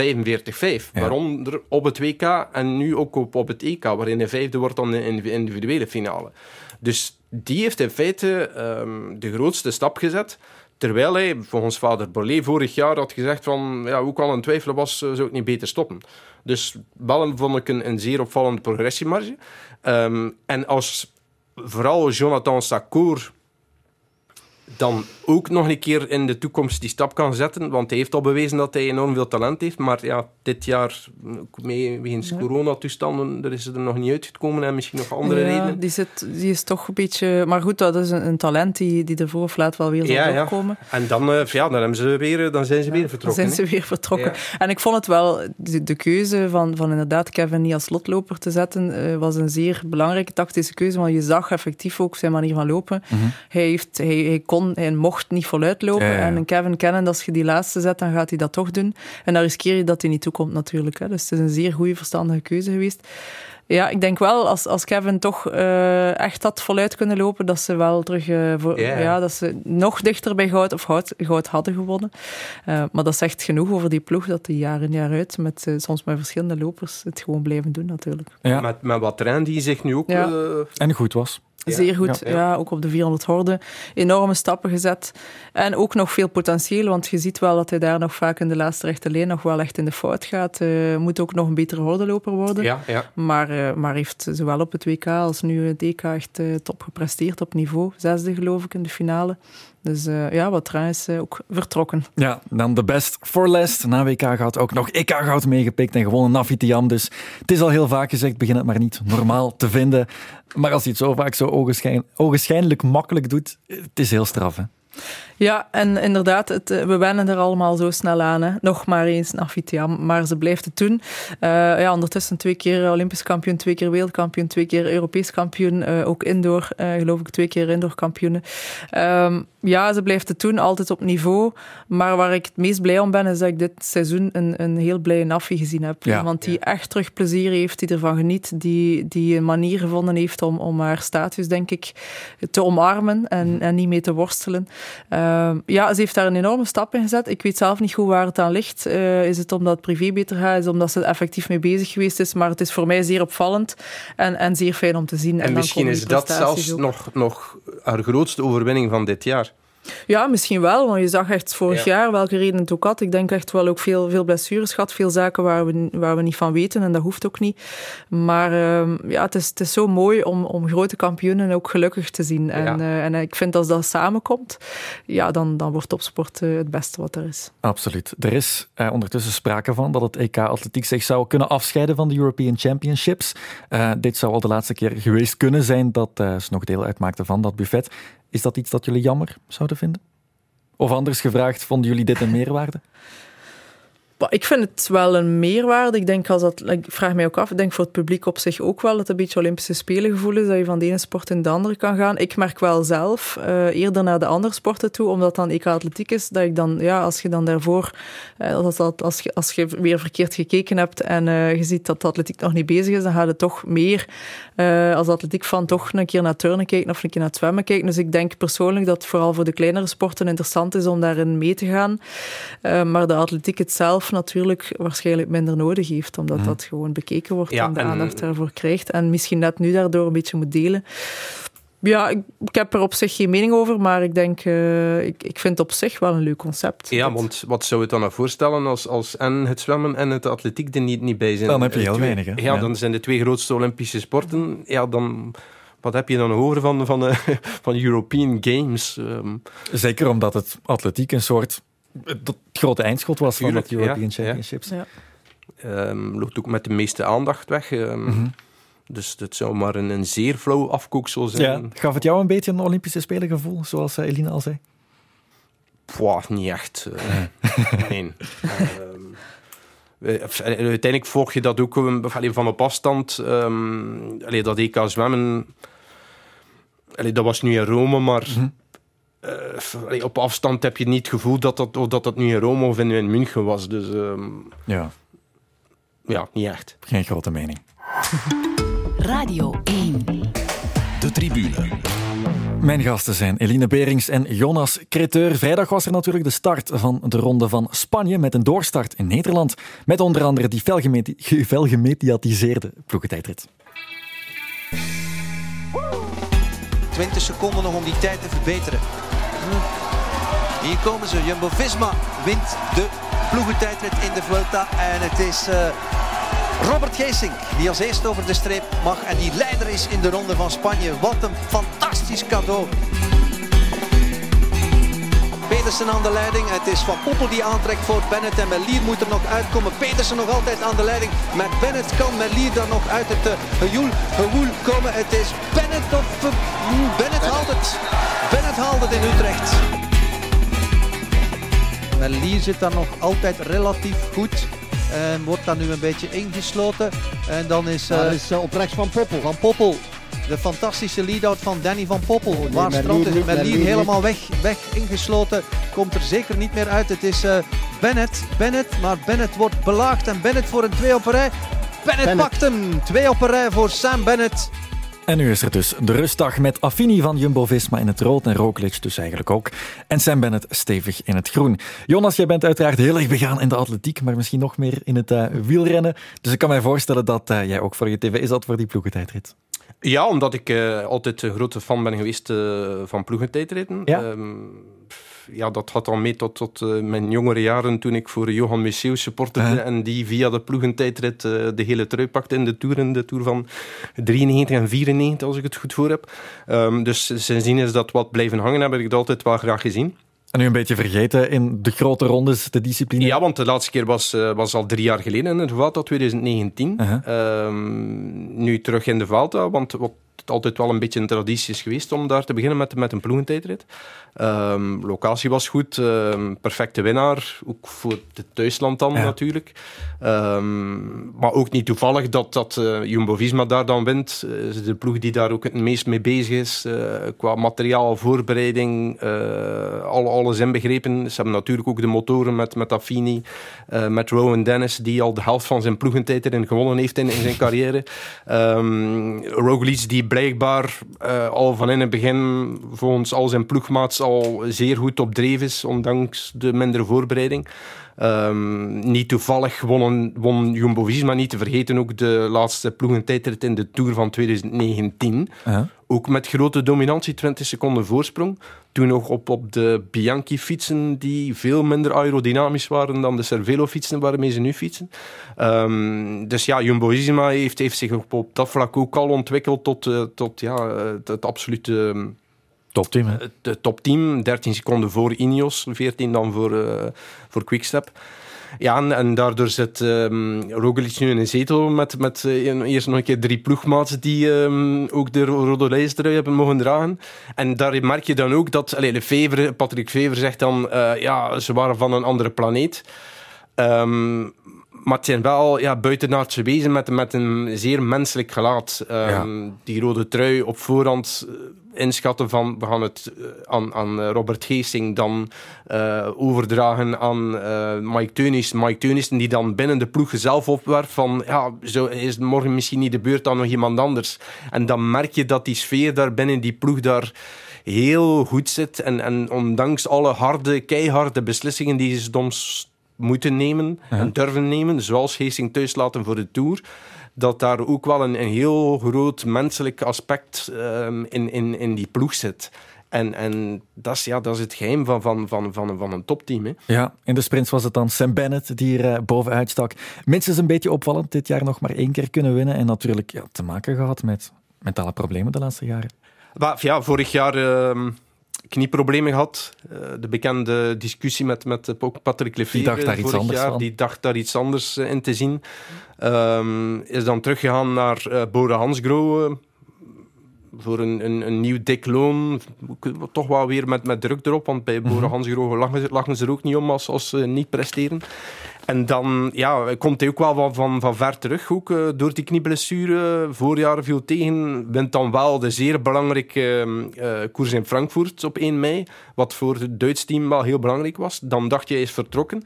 Ja. Waaronder op het WK en nu ook op, op het EK, waarin hij vijfde wordt dan in de individuele finale. Dus die heeft in feite um, de grootste stap gezet. Terwijl hij, volgens vader Bollet, vorig jaar had gezegd van... Ja, ook al een twijfel was, zou ik niet beter stoppen. Dus wel vond ik een, zeer opvallende progressiemarge. Um, en als vooral Jonathan Sakour dan ook nog een keer in de toekomst die stap kan zetten. Want hij heeft al bewezen dat hij enorm veel talent heeft. Maar ja, dit jaar, mee, wegens ja. coronatoestanden, er is er nog niet uitgekomen. En misschien nog andere ja, redenen. Die, zit, die is toch een beetje... Maar goed, dat is een, een talent die, die ervoor of laat wel weer zal ja, opkomen. Ja. En dan, uh, ja, dan, hebben ze weer, dan zijn ze weer vertrokken. Dan zijn ze weer vertrokken. En ik vond het wel... De, de, keuze van, van inderdaad Kevin niet als slotloper te zetten, uh, was een zeer belangrijke tactische keuze. Want je zag effectief ook zijn manier van lopen. Mm -hmm. hij, heeft, hij, hij kon, hij mocht niet voluit lopen. Ja, ja. En een Kevin kennen, als je die laatste zet, dan gaat hij dat toch doen. En dan riskeer je dat hij niet toekomt natuurlijk. Hè. Dus het is een zeer goede, verstandige keuze geweest. Ja, ik denk wel, als, als Kevin toch uh, echt had voluit kunnen lopen, dat ze wel terug uh, voor, yeah. ja, dat ze nog dichter bij goud of goud, goud hadden gewonnen. Uh, maar dat zegt genoeg over die ploeg, dat die jaar in jaar uit, met, soms met verschillende lopers, het gewoon blijven doen natuurlijk. Ja. Met, met wat trein die zich nu ook... Ja. En goed was. Ja. Zeer goed, ja, ja. ja, ook op de 400 horden. Enorme stappen gezet. En ook nog veel potentieel, want je ziet wel dat hij daar nog vaak in de laatste rechte lijn nog wel echt in de fout gaat. Uh, moet ook nog een betere hordenloper worden. Ja, ja. Maar, uh, maar heeft zowel op het WK als nu het EK echt uh, top gepresteerd op niveau. Zesde geloof ik in de finale. Dus uh, ja, wat is uh, ook vertrokken. Ja, dan de best for last. Na WK gaat ook nog EK goud meegepikt en gewonnen Navitiam. Dus het is al heel vaak gezegd, begin het maar niet normaal te vinden. Maar als hij het zo vaak zo ogenschijn, ogenschijnlijk makkelijk doet, het is heel straf. Hè? Ja, en inderdaad, het, we wennen er allemaal zo snel aan. Hè. Nog maar eens Nafitiam, maar ze blijft het doen. Uh, ja, ondertussen twee keer Olympisch kampioen, twee keer wereldkampioen, twee keer Europees kampioen. Uh, ook indoor, uh, geloof ik, twee keer indoor kampioenen. Um, ja, ze blijft het doen, altijd op niveau. Maar waar ik het meest blij om ben, is dat ik dit seizoen een, een heel blije Nafi gezien heb. Ja. Want die ja. echt terug plezier heeft, die ervan geniet, die, die een manier gevonden heeft om, om haar status, denk ik, te omarmen en, mm. en niet mee te worstelen. Uh, ja, ze heeft daar een enorme stap in gezet. Ik weet zelf niet goed waar het aan ligt. Uh, is het omdat het privé beter gaat? Is het omdat ze er effectief mee bezig geweest is? Maar het is voor mij zeer opvallend en, en zeer fijn om te zien. En, en misschien is dat zelfs nog, nog haar grootste overwinning van dit jaar. Ja, misschien wel, want je zag echt vorig jaar welke reden het ook had. Ik denk echt wel ook veel, veel blessures gehad, veel zaken waar we, waar we niet van weten en dat hoeft ook niet. Maar uh, ja, het is, het is zo mooi om, om grote kampioenen ook gelukkig te zien. En, ja. uh, en ik vind als dat samenkomt, ja, dan, dan wordt topsport uh, het beste wat er is. Absoluut. Er is uh, ondertussen sprake van dat het EK Atletiek zich zou kunnen afscheiden van de European Championships. dit zou al de laatste keer geweest kunnen zijn dat ze nog deel uitmaakten van dat buffet. Is dat iets dat jullie jammer zouden vinden? Of anders gevraagd, vonden jullie dit een meerwaarde? Ik vind het wel een meerwaarde. Ik denk als dat, ik vraag mij ook af, ik denk voor het publiek op zich ook wel dat het een beetje Olympische Spelen gevoel is, dat je van de ene sport in de andere kan gaan. Ik merk wel zelf uh, eerder naar de andere sporten toe, omdat dan EK atletiek is, dat ik dan, ja, als je dan daarvoor, uh, als, dat, als, je, als je weer verkeerd gekeken hebt en uh, je ziet dat de atletiek nog niet bezig is, dan gaat het toch meer als atletiek van toch een keer naar turnen kijken of een keer naar het zwemmen kijken. Dus ik denk persoonlijk dat het vooral voor de kleinere sporten interessant is om daarin mee te gaan. maar de atletiek het zelf natuurlijk waarschijnlijk minder nodig heeft, omdat mm. dat gewoon bekeken wordt ja, en de aandacht daarvoor krijgt. En misschien net nu daardoor een beetje moet delen. Ja, ik, ik, heb er op zich geen mening over, maar ik denk, uh, ik, ik vind het op zich wel een leuk concept. Ja, want wat zou het dan nou voorstellen als, als en het zwemmen en het atletiek er niet, niet bij zijn? Dan heb je heel twee, weinig. Hè? Ja, ja, dan zijn de twee grootste Olympische sporten. Ja, dan wat heb je dan horen van, van, uh, van European Games? Um. Zeker omdat het atletiek een soort het grote eindschot was van de European ja, Championships. Ja. Um, loopt ook met de meeste aandacht weg. Um, mm -hmm. Dus het zou maar een, een zeer flauw afkoeksel zijn. Ja. Gaf het jou een beetje een Olympische Spelen gevoel, zoals uh, Eline al zei? Pwah, niet echt. Uh, nee. um, uiteindelijk volg je dat ook van op afstand. Um, allee, dat EK zwemmen, allee, dat was nu in Rome, maar mm -hmm. Uh, op afstand heb je niet het gevoel dat dat, of dat, dat nu in Rome of in, in München was. Dus um, ja. ja, niet echt. Geen grote mening. Radio 1. De tribune. Mijn gasten zijn Eline Berings en Jonas Creteur. Vrijdag was er natuurlijk de start van de ronde van Spanje met een doorstart in Nederland. Met onder andere die felgemediatiseerde ploegentijdrit. 20 seconden nog om die tijd te verbeteren. Hier komen ze. Jumbo-Visma wint de ploegentijdrit in de Vuelta. En het is uh, Robert Geesink die als eerste over de streep mag. En die leider is in de ronde van Spanje. Wat een fantastisch cadeau. Pedersen aan de leiding. Het is Van Poppel die aantrekt voor Bennett. En Melier moet er nog uitkomen. Pedersen nog altijd aan de leiding. Met Bennett kan Melier dan nog uit het uh, gejoel, komen. Het is Bennett of... Bennett haalt het. Bennett haalt het in Utrecht. Melier zit daar nog altijd relatief goed. En wordt dan nu een beetje ingesloten. En dan is... Uh, dat is op rechts van Poppel. Van Poppel de fantastische lead-out van Danny van Poppel. Oh, nee, Waar strandt het? Melier helemaal weg, weg ingesloten. Komt er zeker niet meer uit. Het is uh, Bennett. Bennett. Maar Bennett wordt belaagd. En Bennett voor een twee op een rij. Bennett, Bennett. pakt hem. Twee op een rij voor Sam Bennett. En nu is er dus de rustdag met Affini van Jumbo-Visma in het rood en Roglic dus eigenlijk ook. En Sam Bennett stevig in het groen. Jonas, jij bent uiteraard heel erg begaan in de atletiek, maar misschien nog meer in het uh, wielrennen. Dus ik kan mij voorstellen dat uh, jij ook voor je tv zat voor die ploegentijdrit. Ja, omdat ik uh, altijd een grote fan ben geweest van ploegentijdritten. Ja? Um, ja, dat had al mee tot, tot uh, mijn jongere jaren toen ik voor Johan Museeuw supporterde -huh. en die via de ploegentijdrit de hele trui pakte in de Tour, in de Tour van 93 en 94, als ik het goed voor heb. Um, dus sindsdien is dat wat blijven hangen, heb ik het altijd wel graag gezien. En nu een beetje vergeten in de grote rondes, de discipline? Ja, want de laatste keer was, uh, was al drie jaar geleden in de Vuelta, 2019. Uh -huh. um, nu terug in de Vuelta, want wat altijd wel een beetje een traditie is geweest om daar te beginnen met, met een ploegentijdrit. Um, locatie was goed, um, perfecte winnaar, ook voor het thuisland dan ja. natuurlijk. Um, maar ook niet toevallig dat, dat uh, Jumbo-Visma daar dan wint. Uh, de ploeg die daar ook het meest mee bezig is, uh, qua materiaal, voorbereiding, al, alles inbegrepen. Ze hebben natuurlijk ook de motoren met, met Affini, met Rowan Dennis, die al de helft van zijn ploegentijdrit gewonnen heeft in, in zijn carrière. Roglic die blijkbaar uh, al van in het begin volgens al zijn ploegmaats al zeer goed op dreef is, ondanks de mindere voorbereiding. Ehm, niet toevallig won, won Jumbo-Visma niet te vergeten ook de laatste ploegentijdrit in de Tour van 2019. Ja. Ook met grote dominantie, 20 seconden voorsprong. Toen nog op, op de Bianchi-fietsen die veel minder aerodynamisch waren dan de Cervelo-fietsen waarmee ze nu fietsen. Ehm, dus ja, Jumbo-Visma heeft, heeft zich op, op dat vlak ook al ontwikkeld tot, eh, tot ja, het, het absolute... Topteam, hè? het, het topteam. 13 seconden voor Ineos, 14 dan voor, eh voor Quickstep. Ja, en, en daardoor zit um, Roglic nu in een zetel met, met eh, eerst nog een keer drie ploegmaats die ehm, ook de rode lijstrui hebben mogen dragen. En daar merk je dan ook dat allee, Lefevre, Patrick Fever zegt dan, eh, ja, ze waren van een andere planeet. Ehm, maar het zijn wel ja, buitenaardse wezen met, met een zeer menselijk gelaat. Ehm, Die rode trui op voorhand eh, inschatten van we gaan het eh, aan, aan eh, Robert Geesing dan overdragen aan Mike Teunis. Mike Teunissen die dan binnen de ploeg zelf opwerpt van ja, zo is het morgen misschien niet de beurt aan nog iemand anders. En dan merk je dat die sfeer daar binnen die ploeg daar heel goed zit. En, en ondanks alle harde, keiharde beslissingen die ze soms moeten nemen en durven nemen, zoals Geesing thuis laten voor de Tour, dat daar ook wel een, een heel groot menselijk aspect ehm, in, in, in die ploeg zit. En, en dat, is, ja, dat is het geheim van, van, van, van, van een topteam. Hè. Ja, in de sprints was het dan Sam Bennett die er eh, bovenuit stak. Minstens een beetje opvallend, dit jaar nog maar één keer kunnen winnen. En natuurlijk ja, te maken gehad met mentale problemen de laatste jaren. Maar, ja, vorig jaar ehm, knieproblemen gehad. Eh, de bekende discussie met, met eh, Patrick Lefevre Die dacht daar iets anders jaar. van. Die dacht daar iets anders eh, in te zien. Ehm, is dan teruggegaan naar eh Bode Hansgrohe. eh, voor een, een, een nieuw dik loon. Toch wel weer met, met druk erop. Want bij Bode Hansgrohe lachen, ze- lachen ze er ook niet om als, als ze niet presteren. En dan ja, komt hij ook wel van, van, van ver terug, ook, eh, door die knieblessure. Voorjaar viel tegen, wint dan wel de zeer belangrijke eh, eh, koers in Frankfurt op 1 mei, wat voor het Duits team wel heel belangrijk was. Dan dacht je, hij is vertrokken.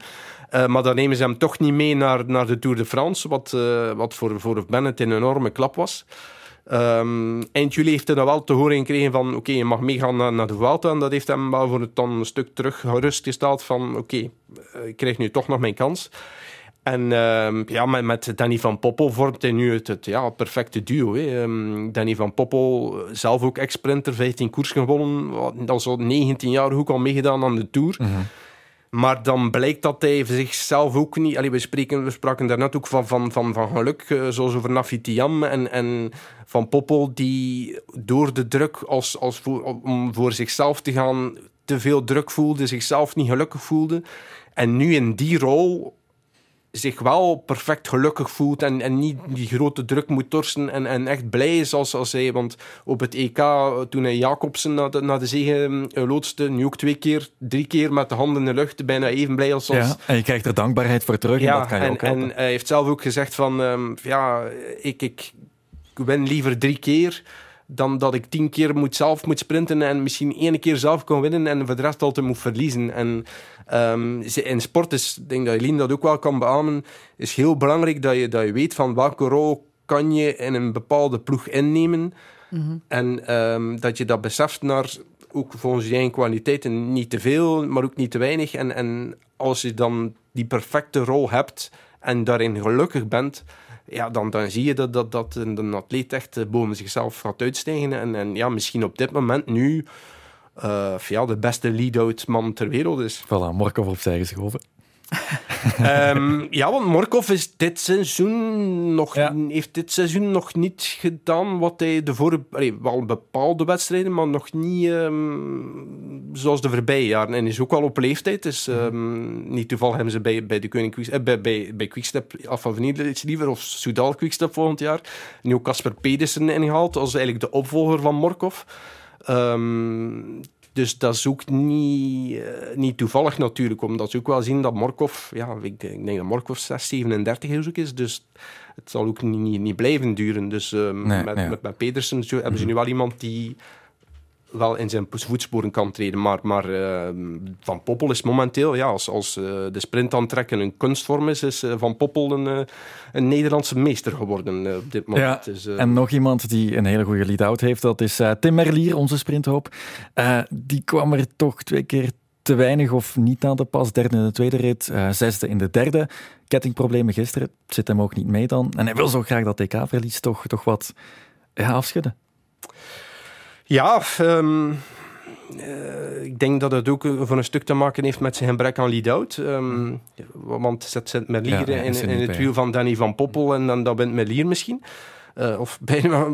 Eh, maar dan nemen ze hem toch niet mee naar, naar de Tour de France, wat, wat voor, voor Bennett een enorme klap was. Ehm, eind juli heeft hij dan wel te horen gekregen van oké, je mag meegaan naar, naar de Vuelta. En dat heeft hem wel voor het dan een stuk terug gerustgesteld van oké, eh, ik krijg nu toch nog mijn kans. En ehm, ja, met, Danny van Poppel vormt hij nu het, perfecte duo. Hè. Ehm, Danny van Poppel, eh, zelf ook ex-sprinter, 15 koers gewonnen. Al 19 jaar ook al meegedaan aan de Tour. Maar dan blijkt dat hij zichzelf ook niet... Allee, we, spreken, we spraken daarnet ook van, van, van, van geluk, eh, zoals over Nafitiam en, en Van Poppel, die door de druk als, als voor, om voor zichzelf te gaan te veel druk voelde, zichzelf niet gelukkig voelde. En nu in die rol zich wel perfect gelukkig voelt en, en niet die grote druk moet torsen en, en echt blij is als, als hij... Want op het EK, toen hij Jacobsen naar de, naar de zege eh, loodste, nu ook twee keer, drie keer met de handen in de lucht, bijna even blij als... als Ja, en je krijgt er dankbaarheid voor terug. en dat kan je en, ook helpen. en hij heeft zelf ook gezegd van... ehm, ja, ik, ik win liever drie keer dan dat ik tien keer moet zelf moet sprinten en misschien één keer zelf kan winnen en voor de rest altijd moet verliezen. En ehm, in sport is, ik denk dat Eline dat ook wel kan beamen, is heel belangrijk dat je, dat je weet van welke rol kan je in een bepaalde ploeg innemen. En ehm, dat je dat beseft naar, ook volgens je eigen kwaliteiten, niet te veel, maar ook niet te weinig. En, en als je dan die perfecte rol hebt en daarin gelukkig bent, ja, dan, dan zie je dat, dat, dat een, een atleet echt eh, boven zichzelf gaat uitstijgen. En, en ja, misschien op dit moment nu eh, ja, de beste lead-out man ter wereld is. Voilà, Morkov opzij geschoven. Ehm, ja, want Morkov is dit seizoen nog, heeft dit seizoen nog niet gedaan wat hij de vorige... allee, wel bepaalde wedstrijden, maar nog niet ehm, zoals de voorbije jaren. En is ook wel op leeftijd. Dus ehm, niet toevallig hebben ze bij, bij, de Koning Quick, eh, bij, bij, bij Quickstep iets liever, of Soudal Quickstep volgend jaar. Nu ook Casper Pedersen ingehaald, als eigenlijk de opvolger van Morkov. Ehm, dus dat is ook niet, eh, niet toevallig natuurlijk, omdat ze ook wel zien dat Morkov, ja, ik denk, ik denk dat Morkov 6, 37 is ook is, dus het zal ook niet, niet, niet blijven duren. Dus ehm, Nee, met, nee. met, met Pedersen zo hebben ze nu wel iemand die wel in zijn voetsporen kan treden. Maar, maar ehm, Van Poppel is momenteel, ja, als, als eh, de sprint aantrekken een kunstvorm is, is eh, Van Poppel een, eh, een Nederlandse meester geworden eh, op dit moment. Ja, Dus, eh, en nog iemand die een hele goede lead-out heeft, dat is eh, Tim Merlier, onze sprinthoop. Eh, die kwam er toch twee keer te weinig of niet aan de pas. Derde in de tweede rit, uh, zesde in de derde. Kettingproblemen gisteren, zit hem ook niet mee dan. En hij wil zo graag dat TK-verlies toch, toch wat ja, afschudden. Ja, um, uh, ik denk dat het ook voor een stuk te maken heeft met zijn gebrek aan lead-out. Um, want zet zit Merlier ja, in, in het wiel van Danny van Poppel en dan, dan bent Merlier misschien. Uh, of bijna,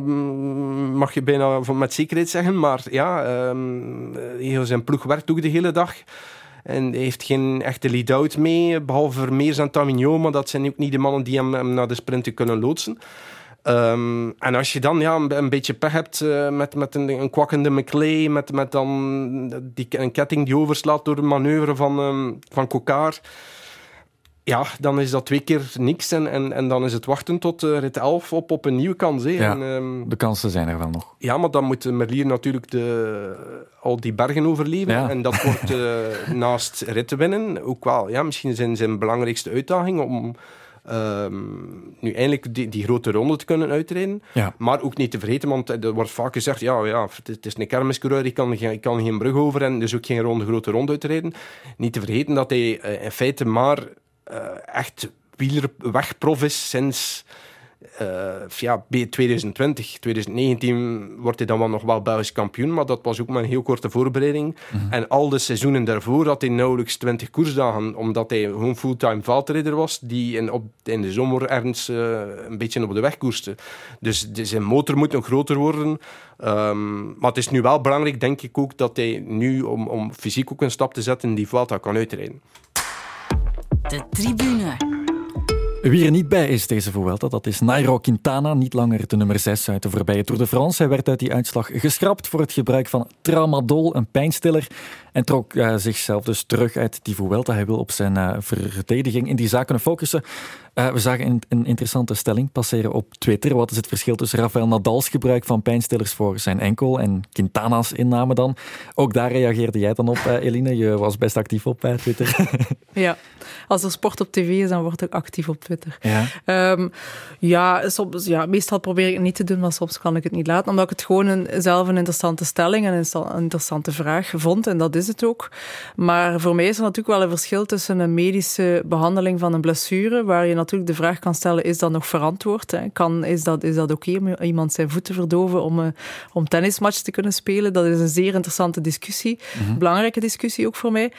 mag je bijna met zekerheid zeggen. Maar ja, um, heel zijn ploeg werkt ook de hele dag. En hij heeft geen echte lead-out mee, behalve Vermeers en Tamigno. Maar dat zijn ook niet de mannen die hem, hem naar de sprinten kunnen loodsen. Um, en als je dan ja, een, een beetje pech hebt uh, met, met een, een kwakkende McLeay, met, met dan die, een ketting die overslaat door de manoeuvre van, um, van Kokar, ja, dan is dat twee keer niks. En, en, en dan is het wachten tot uh, rit 11 op, op een nieuwe kans. Hè. Ja, en, um, de kansen zijn er wel nog. Ja, maar dan moet Merlier natuurlijk de, al die bergen overleven. Ja. En dat wordt uh, naast ritten winnen ook wel ja, misschien zijn, zijn belangrijkste uitdaging om Um, nu eindelijk die, die, grote ronde te kunnen uitrijden. Ja. Maar ook niet te vergeten, want er wordt vaak gezegd: ja, ja het is een kermiscoureur, ik kan, ik kan geen brug over en dus ook geen ronde, grote ronde uitrijden. Niet te vergeten dat hij uh, in feite maar uh, echt wielerwegprof is sinds uh, ja, 2020, 2019 wordt hij dan wel nog wel Belgisch kampioen, maar dat was ook maar een heel korte voorbereiding. Mhm. Mm -hmm. En al de seizoenen daarvoor had hij nauwelijks 20 koersdagen, omdat hij gewoon fulltime veldrijder was, die in, op, in de zomer ergens uh, een beetje op de weg koerste. Dus de, zijn motor moet nog groter worden. Um, maar het is nu wel belangrijk, denk ik ook, dat hij nu, om, om fysiek ook een stap te zetten, die Vuelta kan uitrijden. De tribune. Wie er niet bij is deze Vuelta, dat is Nairo Quintana, niet langer de nummer 6 uit de voorbije Tour de France. Hij werd uit die uitslag geschrapt voor het gebruik van tramadol, een pijnstiller, en trok uh, zichzelf dus terug uit die Vuelta. Hij wil op zijn uh, verdediging in die zaken focussen. Uh, we zagen een, een, interessante stelling passeren op Twitter. Wat is het verschil tussen Rafael Nadals gebruik van pijnstillers voor zijn enkel en Quintana's inname dan? Ook daar reageerde jij dan op, Eline. Je was best actief op Twitter. ja, als er sport op tv is, dan word ik actief op Twitter. Ja, um, ja, soms, ja meestal probeer ik het niet te doen, maar soms kan ik het niet laten. Omdat ik het gewoon een, zelf een interessante stelling en een interessante vraag vond. En dat is het ook. Maar voor mij is er natuurlijk wel een verschil tussen een medische behandeling van een blessure, waar je natuurlijk de vraag kan stellen, is dat nog verantwoord? Hè? Kan, is dat, is dat oké okay om iemand zijn voet te verdoven om, uh, om tennismatch te kunnen spelen? Dat is een zeer interessante discussie. Mhm. Belangrijke discussie ook voor mij.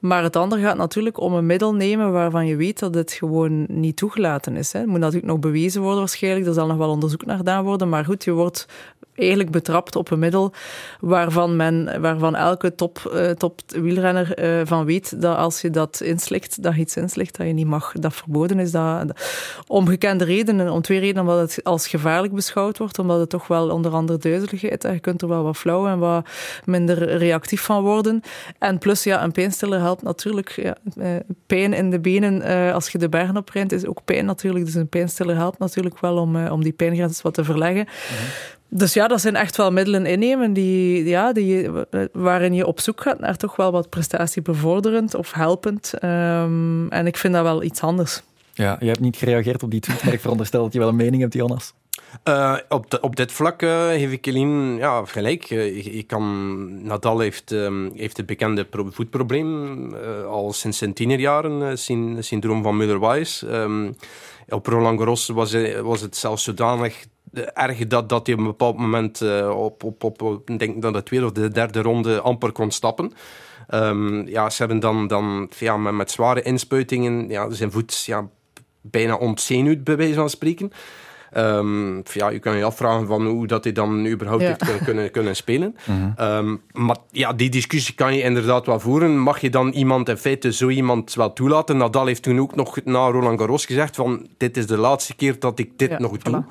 Maar het andere gaat natuurlijk om een middel nemen waarvan je weet dat het gewoon niet toegelaten is. Hè? Het moet natuurlijk nog bewezen worden waarschijnlijk. Er zal nog wel onderzoek naar gedaan worden. Maar goed, je wordt eigenlijk betrapt op een middel waarvan, men, waarvan elke top, uh, top wielrenner uh, van weet dat als je dat inslikt, dat je iets inslikt, dat je niet mag, dat verboden is. Dat, om gekende redenen, om twee redenen, omdat het als gevaarlijk beschouwd wordt, omdat het toch wel onder andere duizeligheid, je kunt er wel wat flauw en wat minder reactief van worden. En plus, ja, een pijnstiller helpt natuurlijk. Ja, uh, pijn in de benen, als je de bergen oprent, is ook pijn natuurlijk. Dus een pijnstiller helpt natuurlijk wel om, om die pijngrens wat te verleggen. Mhm. Dus ja, dat zijn echt wel middelen innemen die, ja, die, waarin je op zoek gaat naar toch wel wat prestatiebevorderend of helpend. Um, en ik vind dat wel iets anders. Ja, je hebt niet gereageerd op die tweet, maar ik veronderstel dat je wel een mening hebt, Jonas. Uh, op, de, op dit vlak uh, geef ik ja, gelijk. Uh, ik, ik kan, Nadal heeft, um, heeft het bekende voetprobleem al sinds zijn tienerjaren, zijn syndroom van Müller-Weiss. Um, op Roland Garros was, was het zelfs zodanig erg dat, dat hij op een bepaald moment uh, op, op, op, denk dat de tweede of de derde ronde amper kon stappen. Um, ja, ze hebben dan, dan ja, met, met zware inspuitingen ja, zijn voet ja, bijna ontzenuwd, bij wijze van spreken. Um, ja, je kan je afvragen van hoe dat hij dan überhaupt Ja. heeft kunnen, kunnen, kunnen spelen. Mhm. Um, maar ja, die discussie kan je inderdaad wel voeren. Mag je dan iemand in feite zo iemand wel toelaten? Nadal heeft toen ook nog na Roland Garros gezegd van dit is de laatste keer dat ik dit Ja, nog doe.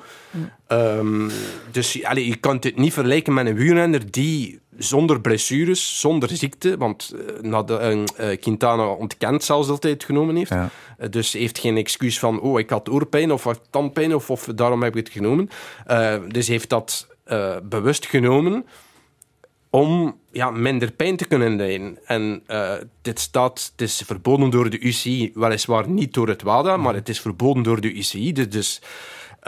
Um, dus allee, je kan het niet vergelijken met een wielrenner die zonder blessures, zonder ziekte, want uh, Nad- uh, Quintana ontkent zelfs dat hij het genomen heeft. Ja. Dus heeft geen excuus van, oh, ik had oorpijn of had tandpijn of, of daarom heb ik het genomen. Uh, dus heeft dat uh, bewust genomen om ja, minder pijn te kunnen lijden. En uh, dit staat, het is verboden door de UCI, weliswaar niet door het WADA, maar het is verboden door de UCI. Dus, dus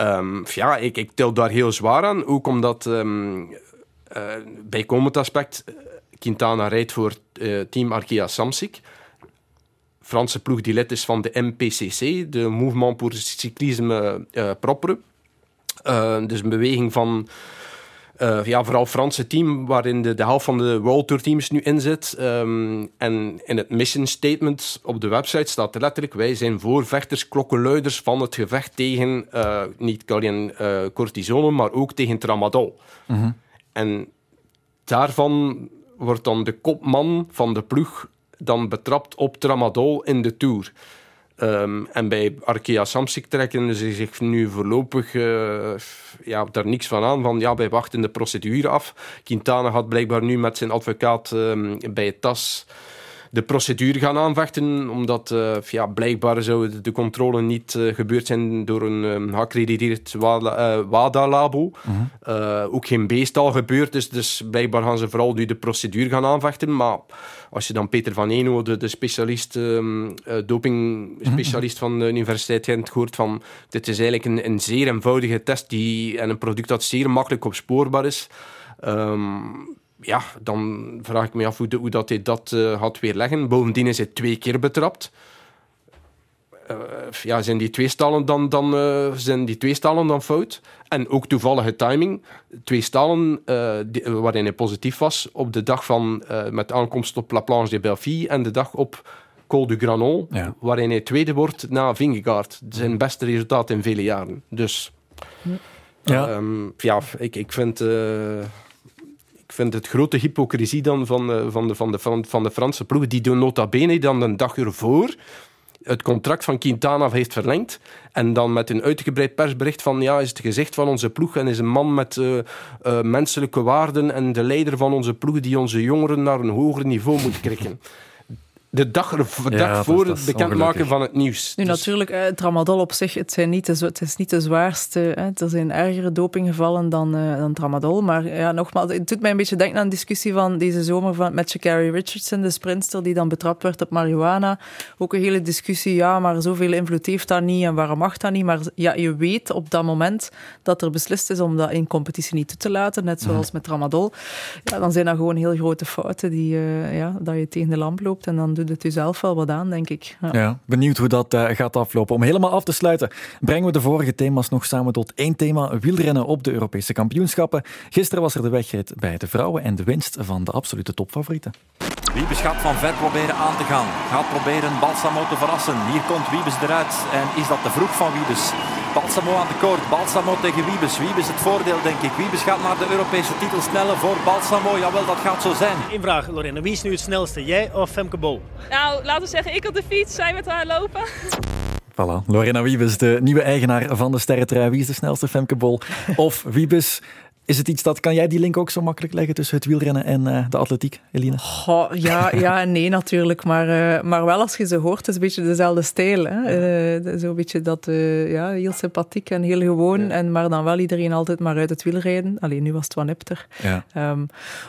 um, ja, ik, ik tel daar heel zwaar aan, ook omdat um, uh, bijkomend aspect, Quintana rijdt voor uh, team Arkea Samsic. Franse ploeg die lid is van de MPCC, de Mouvement pour Cyclisme uh, Propre. Dus een beweging van uh, ja, vooral Franse team, waarin de, de helft van de World Tour teams nu in zit. Um, en in het mission statement op de website staat letterlijk: wij zijn voorvechters, klokkenluiders van het gevecht tegen niet alleen uh, cortisone, maar ook tegen tramadol. Mm. En daarvan wordt dan de kopman van de ploeg dan betrapt op tramadol in de Tour. Um, en bij Arkea Samsic trekken ze zich nu voorlopig uh, ja, daar niks van aan. Van ja, wij wachten de procedure af. Quintana had blijkbaar nu met zijn advocaat um, bij het TAS de procedure gaan aanvechten, omdat uh, ja, blijkbaar zou de controle niet uh, gebeurd zijn door een um, geaccrediteerd WADA-labo. Uh, mm -hmm. ook geen beestal gebeurd, dus, dus blijkbaar gaan ze vooral nu de procedure gaan aanvechten. Maar als je dan Peter van Eno, de, de specialist, um, doping-specialist mm -hmm. van de Universiteit Gent, hoort van dit is eigenlijk een, een zeer eenvoudige test die, en een product dat zeer makkelijk opspoorbaar is. Um, ja, dan vraag ik me af hoe, de, hoe dat hij dat uh, had weerleggen. Bovendien is hij twee keer betrapt. Uh, ja, zijn die twee stalen dan, dan, uh, zijn die twee stalen dan fout? En ook toevallige timing. Twee stalen die, waarin hij positief was op de dag van met aankomst op La Planche de Belleville en de dag op Col du Granon, ja. waarin hij tweede wordt na Vingegaard. Zijn beste resultaat in vele jaren. Dus ja, um, ja ik, ik vind ik vind het grote hypocrisie dan van, van, de, van, de, van, de Franse ploeg. Die doen nota bene dan een dag ervoor het contract van Quintana heeft verlengd. En dan met een uitgebreid persbericht van ja, is het gezicht van onze ploeg en is een man met uh, uh, menselijke waarden en de leider van onze ploeg die onze jongeren naar een hoger niveau moet krikken de dag, de dag ja, voor het bekendmaken van het nieuws. Nu, dus... natuurlijk, het tramadol op zich, het, zijn niet de, het is niet de zwaarste. Hè. Er zijn ergere dopinggevallen dan, uh, dan tramadol. Maar ja, nogmaals, het doet mij een beetje denken aan een discussie van deze zomer van, met Shakari Richardson, de sprinter die dan betrapt werd op marihuana. Ook een hele discussie, ja, maar zoveel invloed heeft dat niet en waarom mag dat niet? Maar ja, je weet op dat moment dat er beslist is om dat in competitie niet toe te laten, net zoals mm. met tramadol. Ja, dan zijn dat gewoon heel grote fouten die, uh, ja, dat je tegen de lamp loopt en dan doet het u zelf wel wat aan, denk ik. Ja, ja benieuwd hoe dat uh, gaat aflopen. Om helemaal af te sluiten, brengen we de vorige thema's nog samen tot één thema: wielrennen op de Europese kampioenschappen. Gisteren was er de wedstrijd bij de vrouwen en de winst van de absolute topfavorieten. Wiebes gaat van ver proberen aan te gaan. Gaat proberen Balsamo te verrassen. Hier komt Wiebes eruit. En is dat te vroeg van Wiebes? Balsamo aan de koord. Balsamo tegen Wiebes. Wiebes het voordeel, denk ik. Wiebes gaat naar de Europese titel sneller voor Balsamo. Jawel, dat gaat zo zijn. Eén vraag, Lorena. Wie is nu het snelste? Jij of Femke Bol? Nou, laten we zeggen, ik op de fiets. Zij met haar lopen. Voilà, Lorena Wiebes, de nieuwe eigenaar van de sterrentrui. Wie is de snelste Femke Bol? Of Wiebes is het iets dat, kan jij die link ook zo makkelijk leggen tussen het wielrennen en uh, de atletiek, Eline? Goh, ja, ja en nee natuurlijk, maar, uh, maar wel als je ze hoort, het is een beetje dezelfde stijl. Hè? Uh, Zo'n beetje dat, ja, heel sympathiek en heel gewoon, ja. en, maar dan wel iedereen altijd maar uit het wielrijden. Alleen nu was het wat nipter. Ja. Um,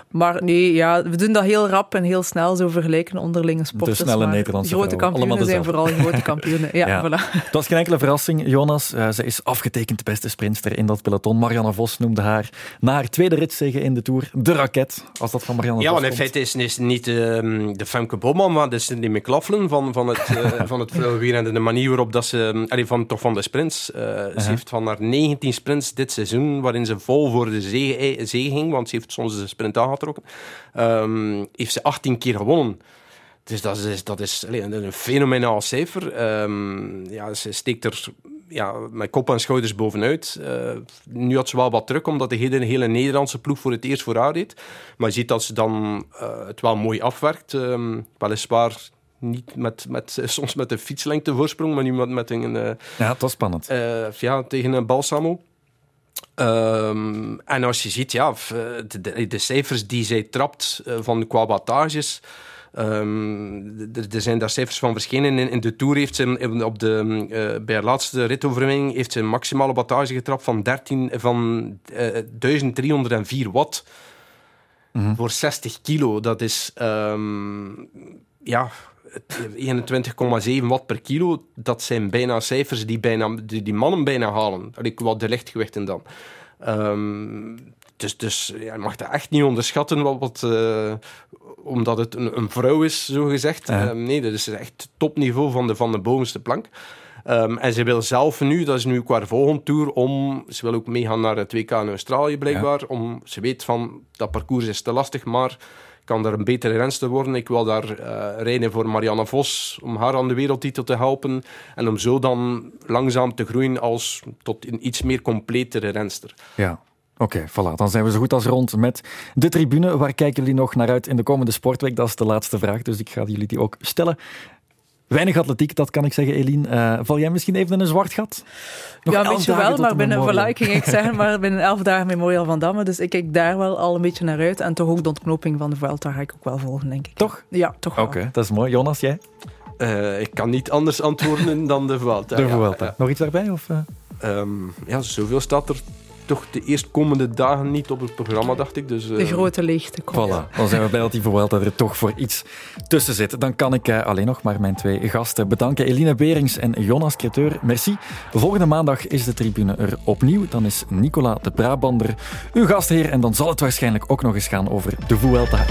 maar nee, ja, we doen dat heel rap en heel snel, zo vergelijken onderlinge sporters. De snelle Nederlandse Grote kampioenen zijn vooral grote kampioenen. Ja, ja. Voilà. Het was geen enkele verrassing, Jonas. ze is afgetekend de beste sprinter in dat peloton. Marianne Vos noemde haar na haar tweede ritzege in de Tour, de raket, als dat van Marianne Ja, want in feite is het niet uh, de Femke Bobman, maar de Cindy McLaughlin van, van het, uh, van het en de manier waarop dat ze, allee, van, toch van de sprints, uh, -huh. ze heeft van haar 19 sprints dit seizoen, waarin ze vol voor de zege ging, want ze heeft soms de sprint aangetrokken, um, heeft ze 18 keer gewonnen. Dus dat is, dat is een fenomenaal cijfer. Um, ja, ze steekt er ja, met kop en schouders bovenuit. Uh, nu had ze wel wat druk, omdat de hele, hele Nederlandse ploeg voor het eerst voor haar deed. Maar je ziet dat ze dan uh, het wel mooi afwerkt. Um, weliswaar niet met, met, soms met een fietslengte voorsprong, maar nu met, met een... Uh, ja, het was spannend. ja, tegen een Balsamo. Um, en als je ziet, ja, de, de, de cijfers die zij trapt van qua wattages... Um, er zijn daar cijfers van verschenen. In, in de Tour heeft ze op de, uh, bij haar laatste ritoverwinning heeft ze een maximale wattage getrapt van, 13, van uh, 1304 watt mm -hmm. voor 60 kilo. Dat is um, ja, 21,7 watt per kilo. Dat zijn bijna cijfers die, bijna, die, die mannen bijna halen. Wat de lichtgewichten dan. Um, dus, dus ja, je mag dat echt niet onderschatten wat, wat, uh, omdat het een, een vrouw is, zo gezegd. Ja. nee, dat is echt topniveau van de, van de bovenste plank. Ehm, en ze wil zelf nu, dat is nu qua volgende tour, om, ze wil ook meegaan naar het WK in Australië blijkbaar. Om, ze weet van, dat parcours is te lastig, maar kan er een betere renster worden. Ik wil daar eh, rijden voor Marianne Vos, om haar aan de wereldtitel te helpen. En om zo dan langzaam te groeien als tot een iets meer completere renster. Ja. Oké, voilà. Dan zijn we zo goed als rond met de tribune. Waar kijken jullie nog naar uit in de komende sportweek? Dat is de laatste vraag, dus ik ga jullie die ook stellen. Weinig atletiek, dat kan ik zeggen, Eline. Eh, val jij misschien even in een zwart gat? Nog ja, een beetje wel, maar binnen voilà, ging ik zeggen, maar binnen elf dagen Memorial van Damme. Dus ik kijk daar wel al een beetje naar uit. En toch ook de ontknoping van de Vuelta ga ik ook wel volgen, denk ik. Toch? Ja, toch wel. Oké, dat is mooi. Jonas, jij? Eh, ik kan niet anders antwoorden dan de Vuelta. De ja. Vuelta. Nog iets daarbij? Of, eh? Ehm, ja, zoveel staat er toch de eerstkomende dagen niet op het programma, dacht ik. Dus, De eh, grote leegte komt. Voilà, dan zijn we blij dat die Vuelta er toch voor iets tussen zit. Dan kan ik eh, alleen nog maar mijn twee gasten bedanken. Eline Berings en Jonas Creteur, merci. Volgende maandag is de tribune er opnieuw. Dan is Nicola de Brabander uw gastheer. En dan zal het waarschijnlijk ook nog eens gaan over de Vuelta.